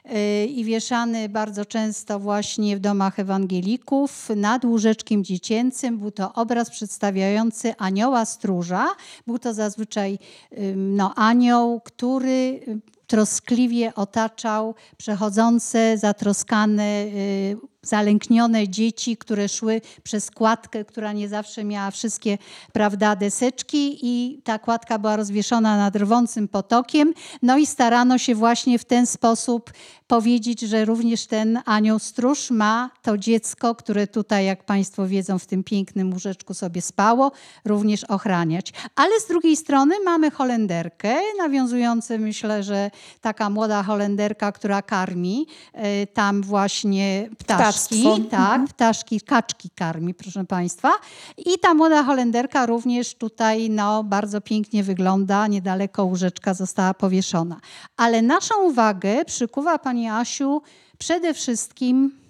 yy, i wieszany bardzo często właśnie w domach ewangelików nad łóżeczkiem dziecięcym. Był to obraz przedstawiający anioła stróża. Był to zazwyczaj no, anioł, który ym, troskliwie otaczał przechodzące, zatroskane, yy, zalęknione dzieci, które szły przez kładkę, która nie zawsze miała wszystkie prawda, deseczki i ta kładka była rozwieszona nad rwącym potokiem. No i starano się właśnie w ten sposób powiedzieć, że również ten anioł stróż ma to dziecko, które tutaj, jak Państwo wiedzą, w tym pięknym łóżeczku sobie spało, również ochraniać. Ale z drugiej strony mamy Holenderkę, nawiązujące myślę, że taka młoda Holenderka, która karmi e, tam właśnie ptaszki, Ptactwo. tak, ptaszki, kaczki karmi, proszę Państwa. I ta młoda Holenderka również tutaj no, bardzo pięknie wygląda, niedaleko łóżeczka została powieszona. Ale naszą uwagę przykuwa Pani Asiu przede wszystkim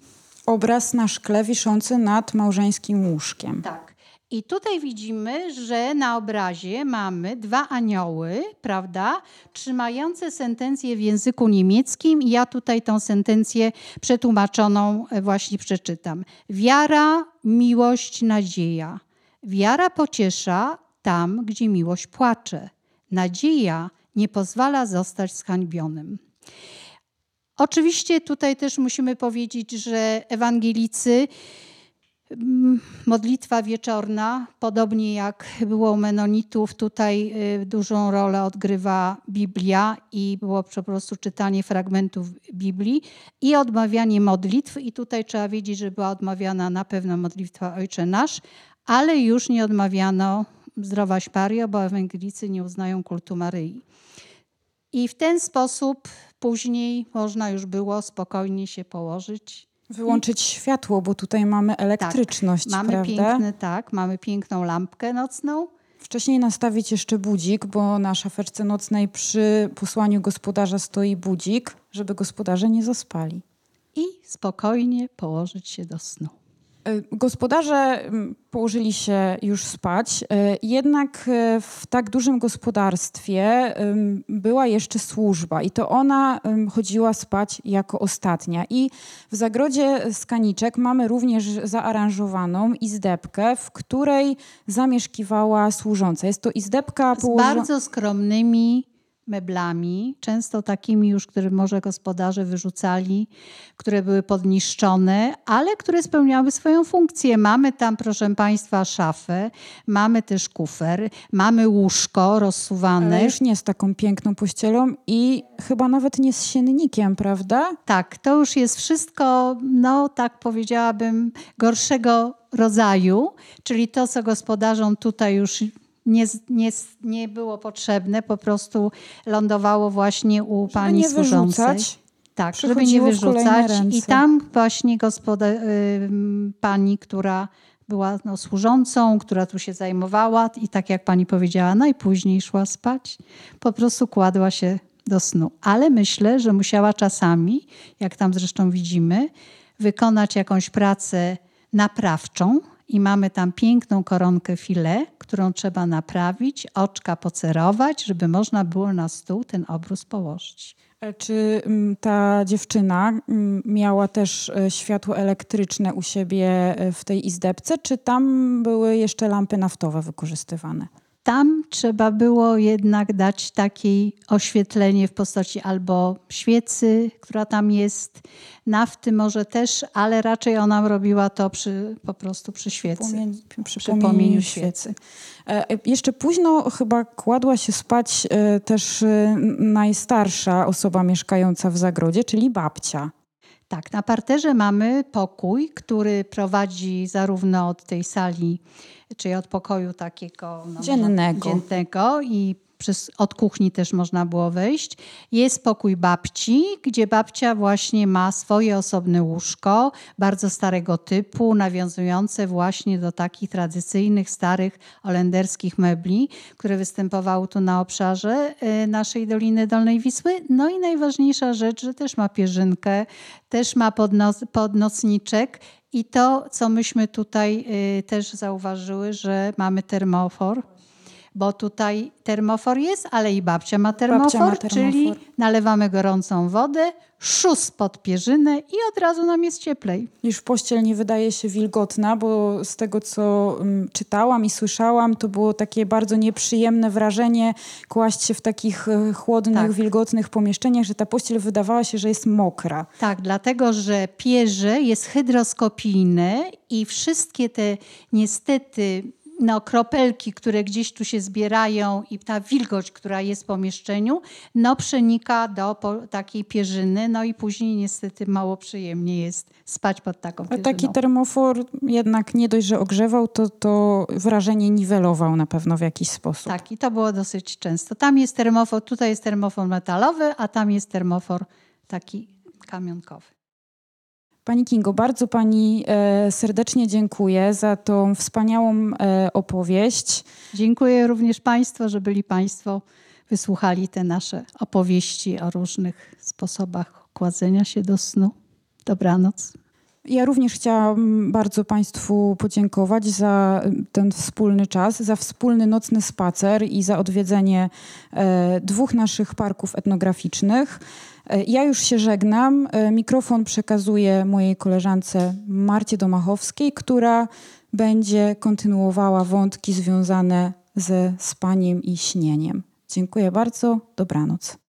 Obraz na szkle wiszący nad małżeńskim łóżkiem. tak. I tutaj widzimy, że na obrazie mamy dwa anioły, prawda, trzymające sentencję w języku niemieckim. I ja tutaj tą sentencję przetłumaczoną e, właśnie przeczytam. Wiara, miłość, nadzieja. Wiara pociesza tam, gdzie miłość płacze. Nadzieja nie pozwala zostać zhańbionym. Oczywiście tutaj też musimy powiedzieć, że ewangelicy modlitwa wieczorna, podobnie jak było u menonitów, tutaj y, dużą rolę odgrywa Biblia i było po prostu czytanie fragmentów Biblii i odmawianie modlitw. I tutaj trzeba wiedzieć, że była odmawiana na pewno modlitwa Ojcze Nasz, ale już nie odmawiano Zdrowaś Mario, bo ewangelicy nie uznają kultu Maryi. I w ten sposób później można już było spokojnie się położyć. Wyłączyć światło, bo tutaj mamy elektryczność, Tak, Mamy prawda? piękny, tak, mamy piękną lampkę nocną. Wcześniej nastawić jeszcze budzik, bo na szafeczce nocnej przy posłaniu gospodarza stoi budzik, żeby gospodarze nie zaspali. i spokojnie położyć się do snu. E, Gospodarze położyli się już spać, e, jednak e, w tak dużym gospodarstwie była jeszcze służba i to ona chodziła spać jako ostatnia. I w zagrodzie Skaniczek mamy również zaaranżowaną izdebkę, w której zamieszkiwała służąca. Jest to izdebka Z położona... bardzo skromnymi meblami, często takimi już, które może gospodarze wyrzucali, które były podniszczone, ale które spełniały swoją funkcję. Mamy tam, proszę Państwa, szafę, mamy też kufer, mamy łóżko rozsuwane. Ale już nie z taką piękną pościelą i chyba nawet nie z siennikiem, prawda? Tak, to już jest wszystko, no tak powiedziałabym, gorszego rodzaju, czyli to, co gospodarzom tutaj już nie, nie, nie było potrzebne, po prostu lądowało właśnie u Żeby pani nie służącej. wyrzucać. Tak, żeby nie wyrzucać. I tam właśnie gospoda- ym, pani, która była no, służącą, która tu się zajmowała i tak jak pani powiedziała, najpóźniej szła spać, po prostu kładła się do snu. Ale myślę, że musiała czasami, jak tam zresztą widzimy, wykonać jakąś pracę naprawczą i mamy tam piękną koronkę file, którą trzeba naprawić, oczka pocerować, żeby można było na stół ten obrus położyć. E, Czy mm, ta dziewczyna mm, miała też e, światło elektryczne u siebie e, w tej izdebce, czy tam były jeszcze lampy naftowe wykorzystywane? Tam trzeba było jednak dać takie oświetlenie w postaci albo świecy, która tam jest, nafty może też, ale raczej ona robiła to przy, po prostu przy świecy. Płomień, przy, Przy płomieniu płomieniu świecy. E, e, Jeszcze późno chyba kładła się spać e, też e, najstarsza osoba mieszkająca w zagrodzie, czyli babcia. Tak, na parterze mamy pokój, który prowadzi zarówno od tej sali, czyli od pokoju takiego no, Dziennego. dziennego i przez, od kuchni też można było wejść. Jest pokój babci, gdzie babcia właśnie ma swoje osobne łóżko, bardzo starego typu, nawiązujące właśnie do takich tradycyjnych, starych holenderskich mebli, które występowały tu na obszarze y, naszej Doliny Dolnej Wisły. No i najważniejsza rzecz, że też ma pierzynkę, też ma podnos, podnocniczek i to, co myśmy tutaj y, też zauważyły, że mamy termofor, bo tutaj termofor jest, ale i babcia ma termofor, ma termofor. czyli nalewamy gorącą wodę, szus pod pierzynę i od razu nam jest cieplej. Już pościel nie wydaje się wilgotna, bo z tego, co mm, czytałam i słyszałam, to było takie bardzo nieprzyjemne wrażenie kłaść się w takich e, chłodnych, Tak. wilgotnych pomieszczeniach, że ta pościel wydawała się, że jest mokra. Tak, dlatego że pierze jest hydroskopijne i wszystkie te niestety no, kropelki, które gdzieś tu się zbierają i ta wilgoć, która jest w pomieszczeniu, no przenika do takiej pierzyny, no i później niestety mało przyjemnie jest spać pod taką A pierzyną. taki termofor jednak nie dość, że ogrzewał, to, to wrażenie niwelował na pewno w jakiś sposób. Tak, i to było dosyć często. Tam jest termofor, tutaj jest termofor metalowy, a tam jest termofor taki kamionkowy. Pani Kingo, bardzo Pani e, serdecznie dziękuję za tą wspaniałą e, opowieść. Dziękuję również Państwu, że byli Państwo, wysłuchali te nasze opowieści o różnych sposobach kładzenia się do snu. Dobranoc. Ja również chciałam bardzo Państwu podziękować za ten wspólny czas, za wspólny nocny spacer i za odwiedzenie e, dwóch naszych parków etnograficznych. E, Ja już się żegnam. E, Mikrofon przekazuję mojej koleżance Marcie Domachowskiej, która będzie kontynuowała wątki związane ze spaniem i śnieniem. Dziękuję bardzo. Dobranoc.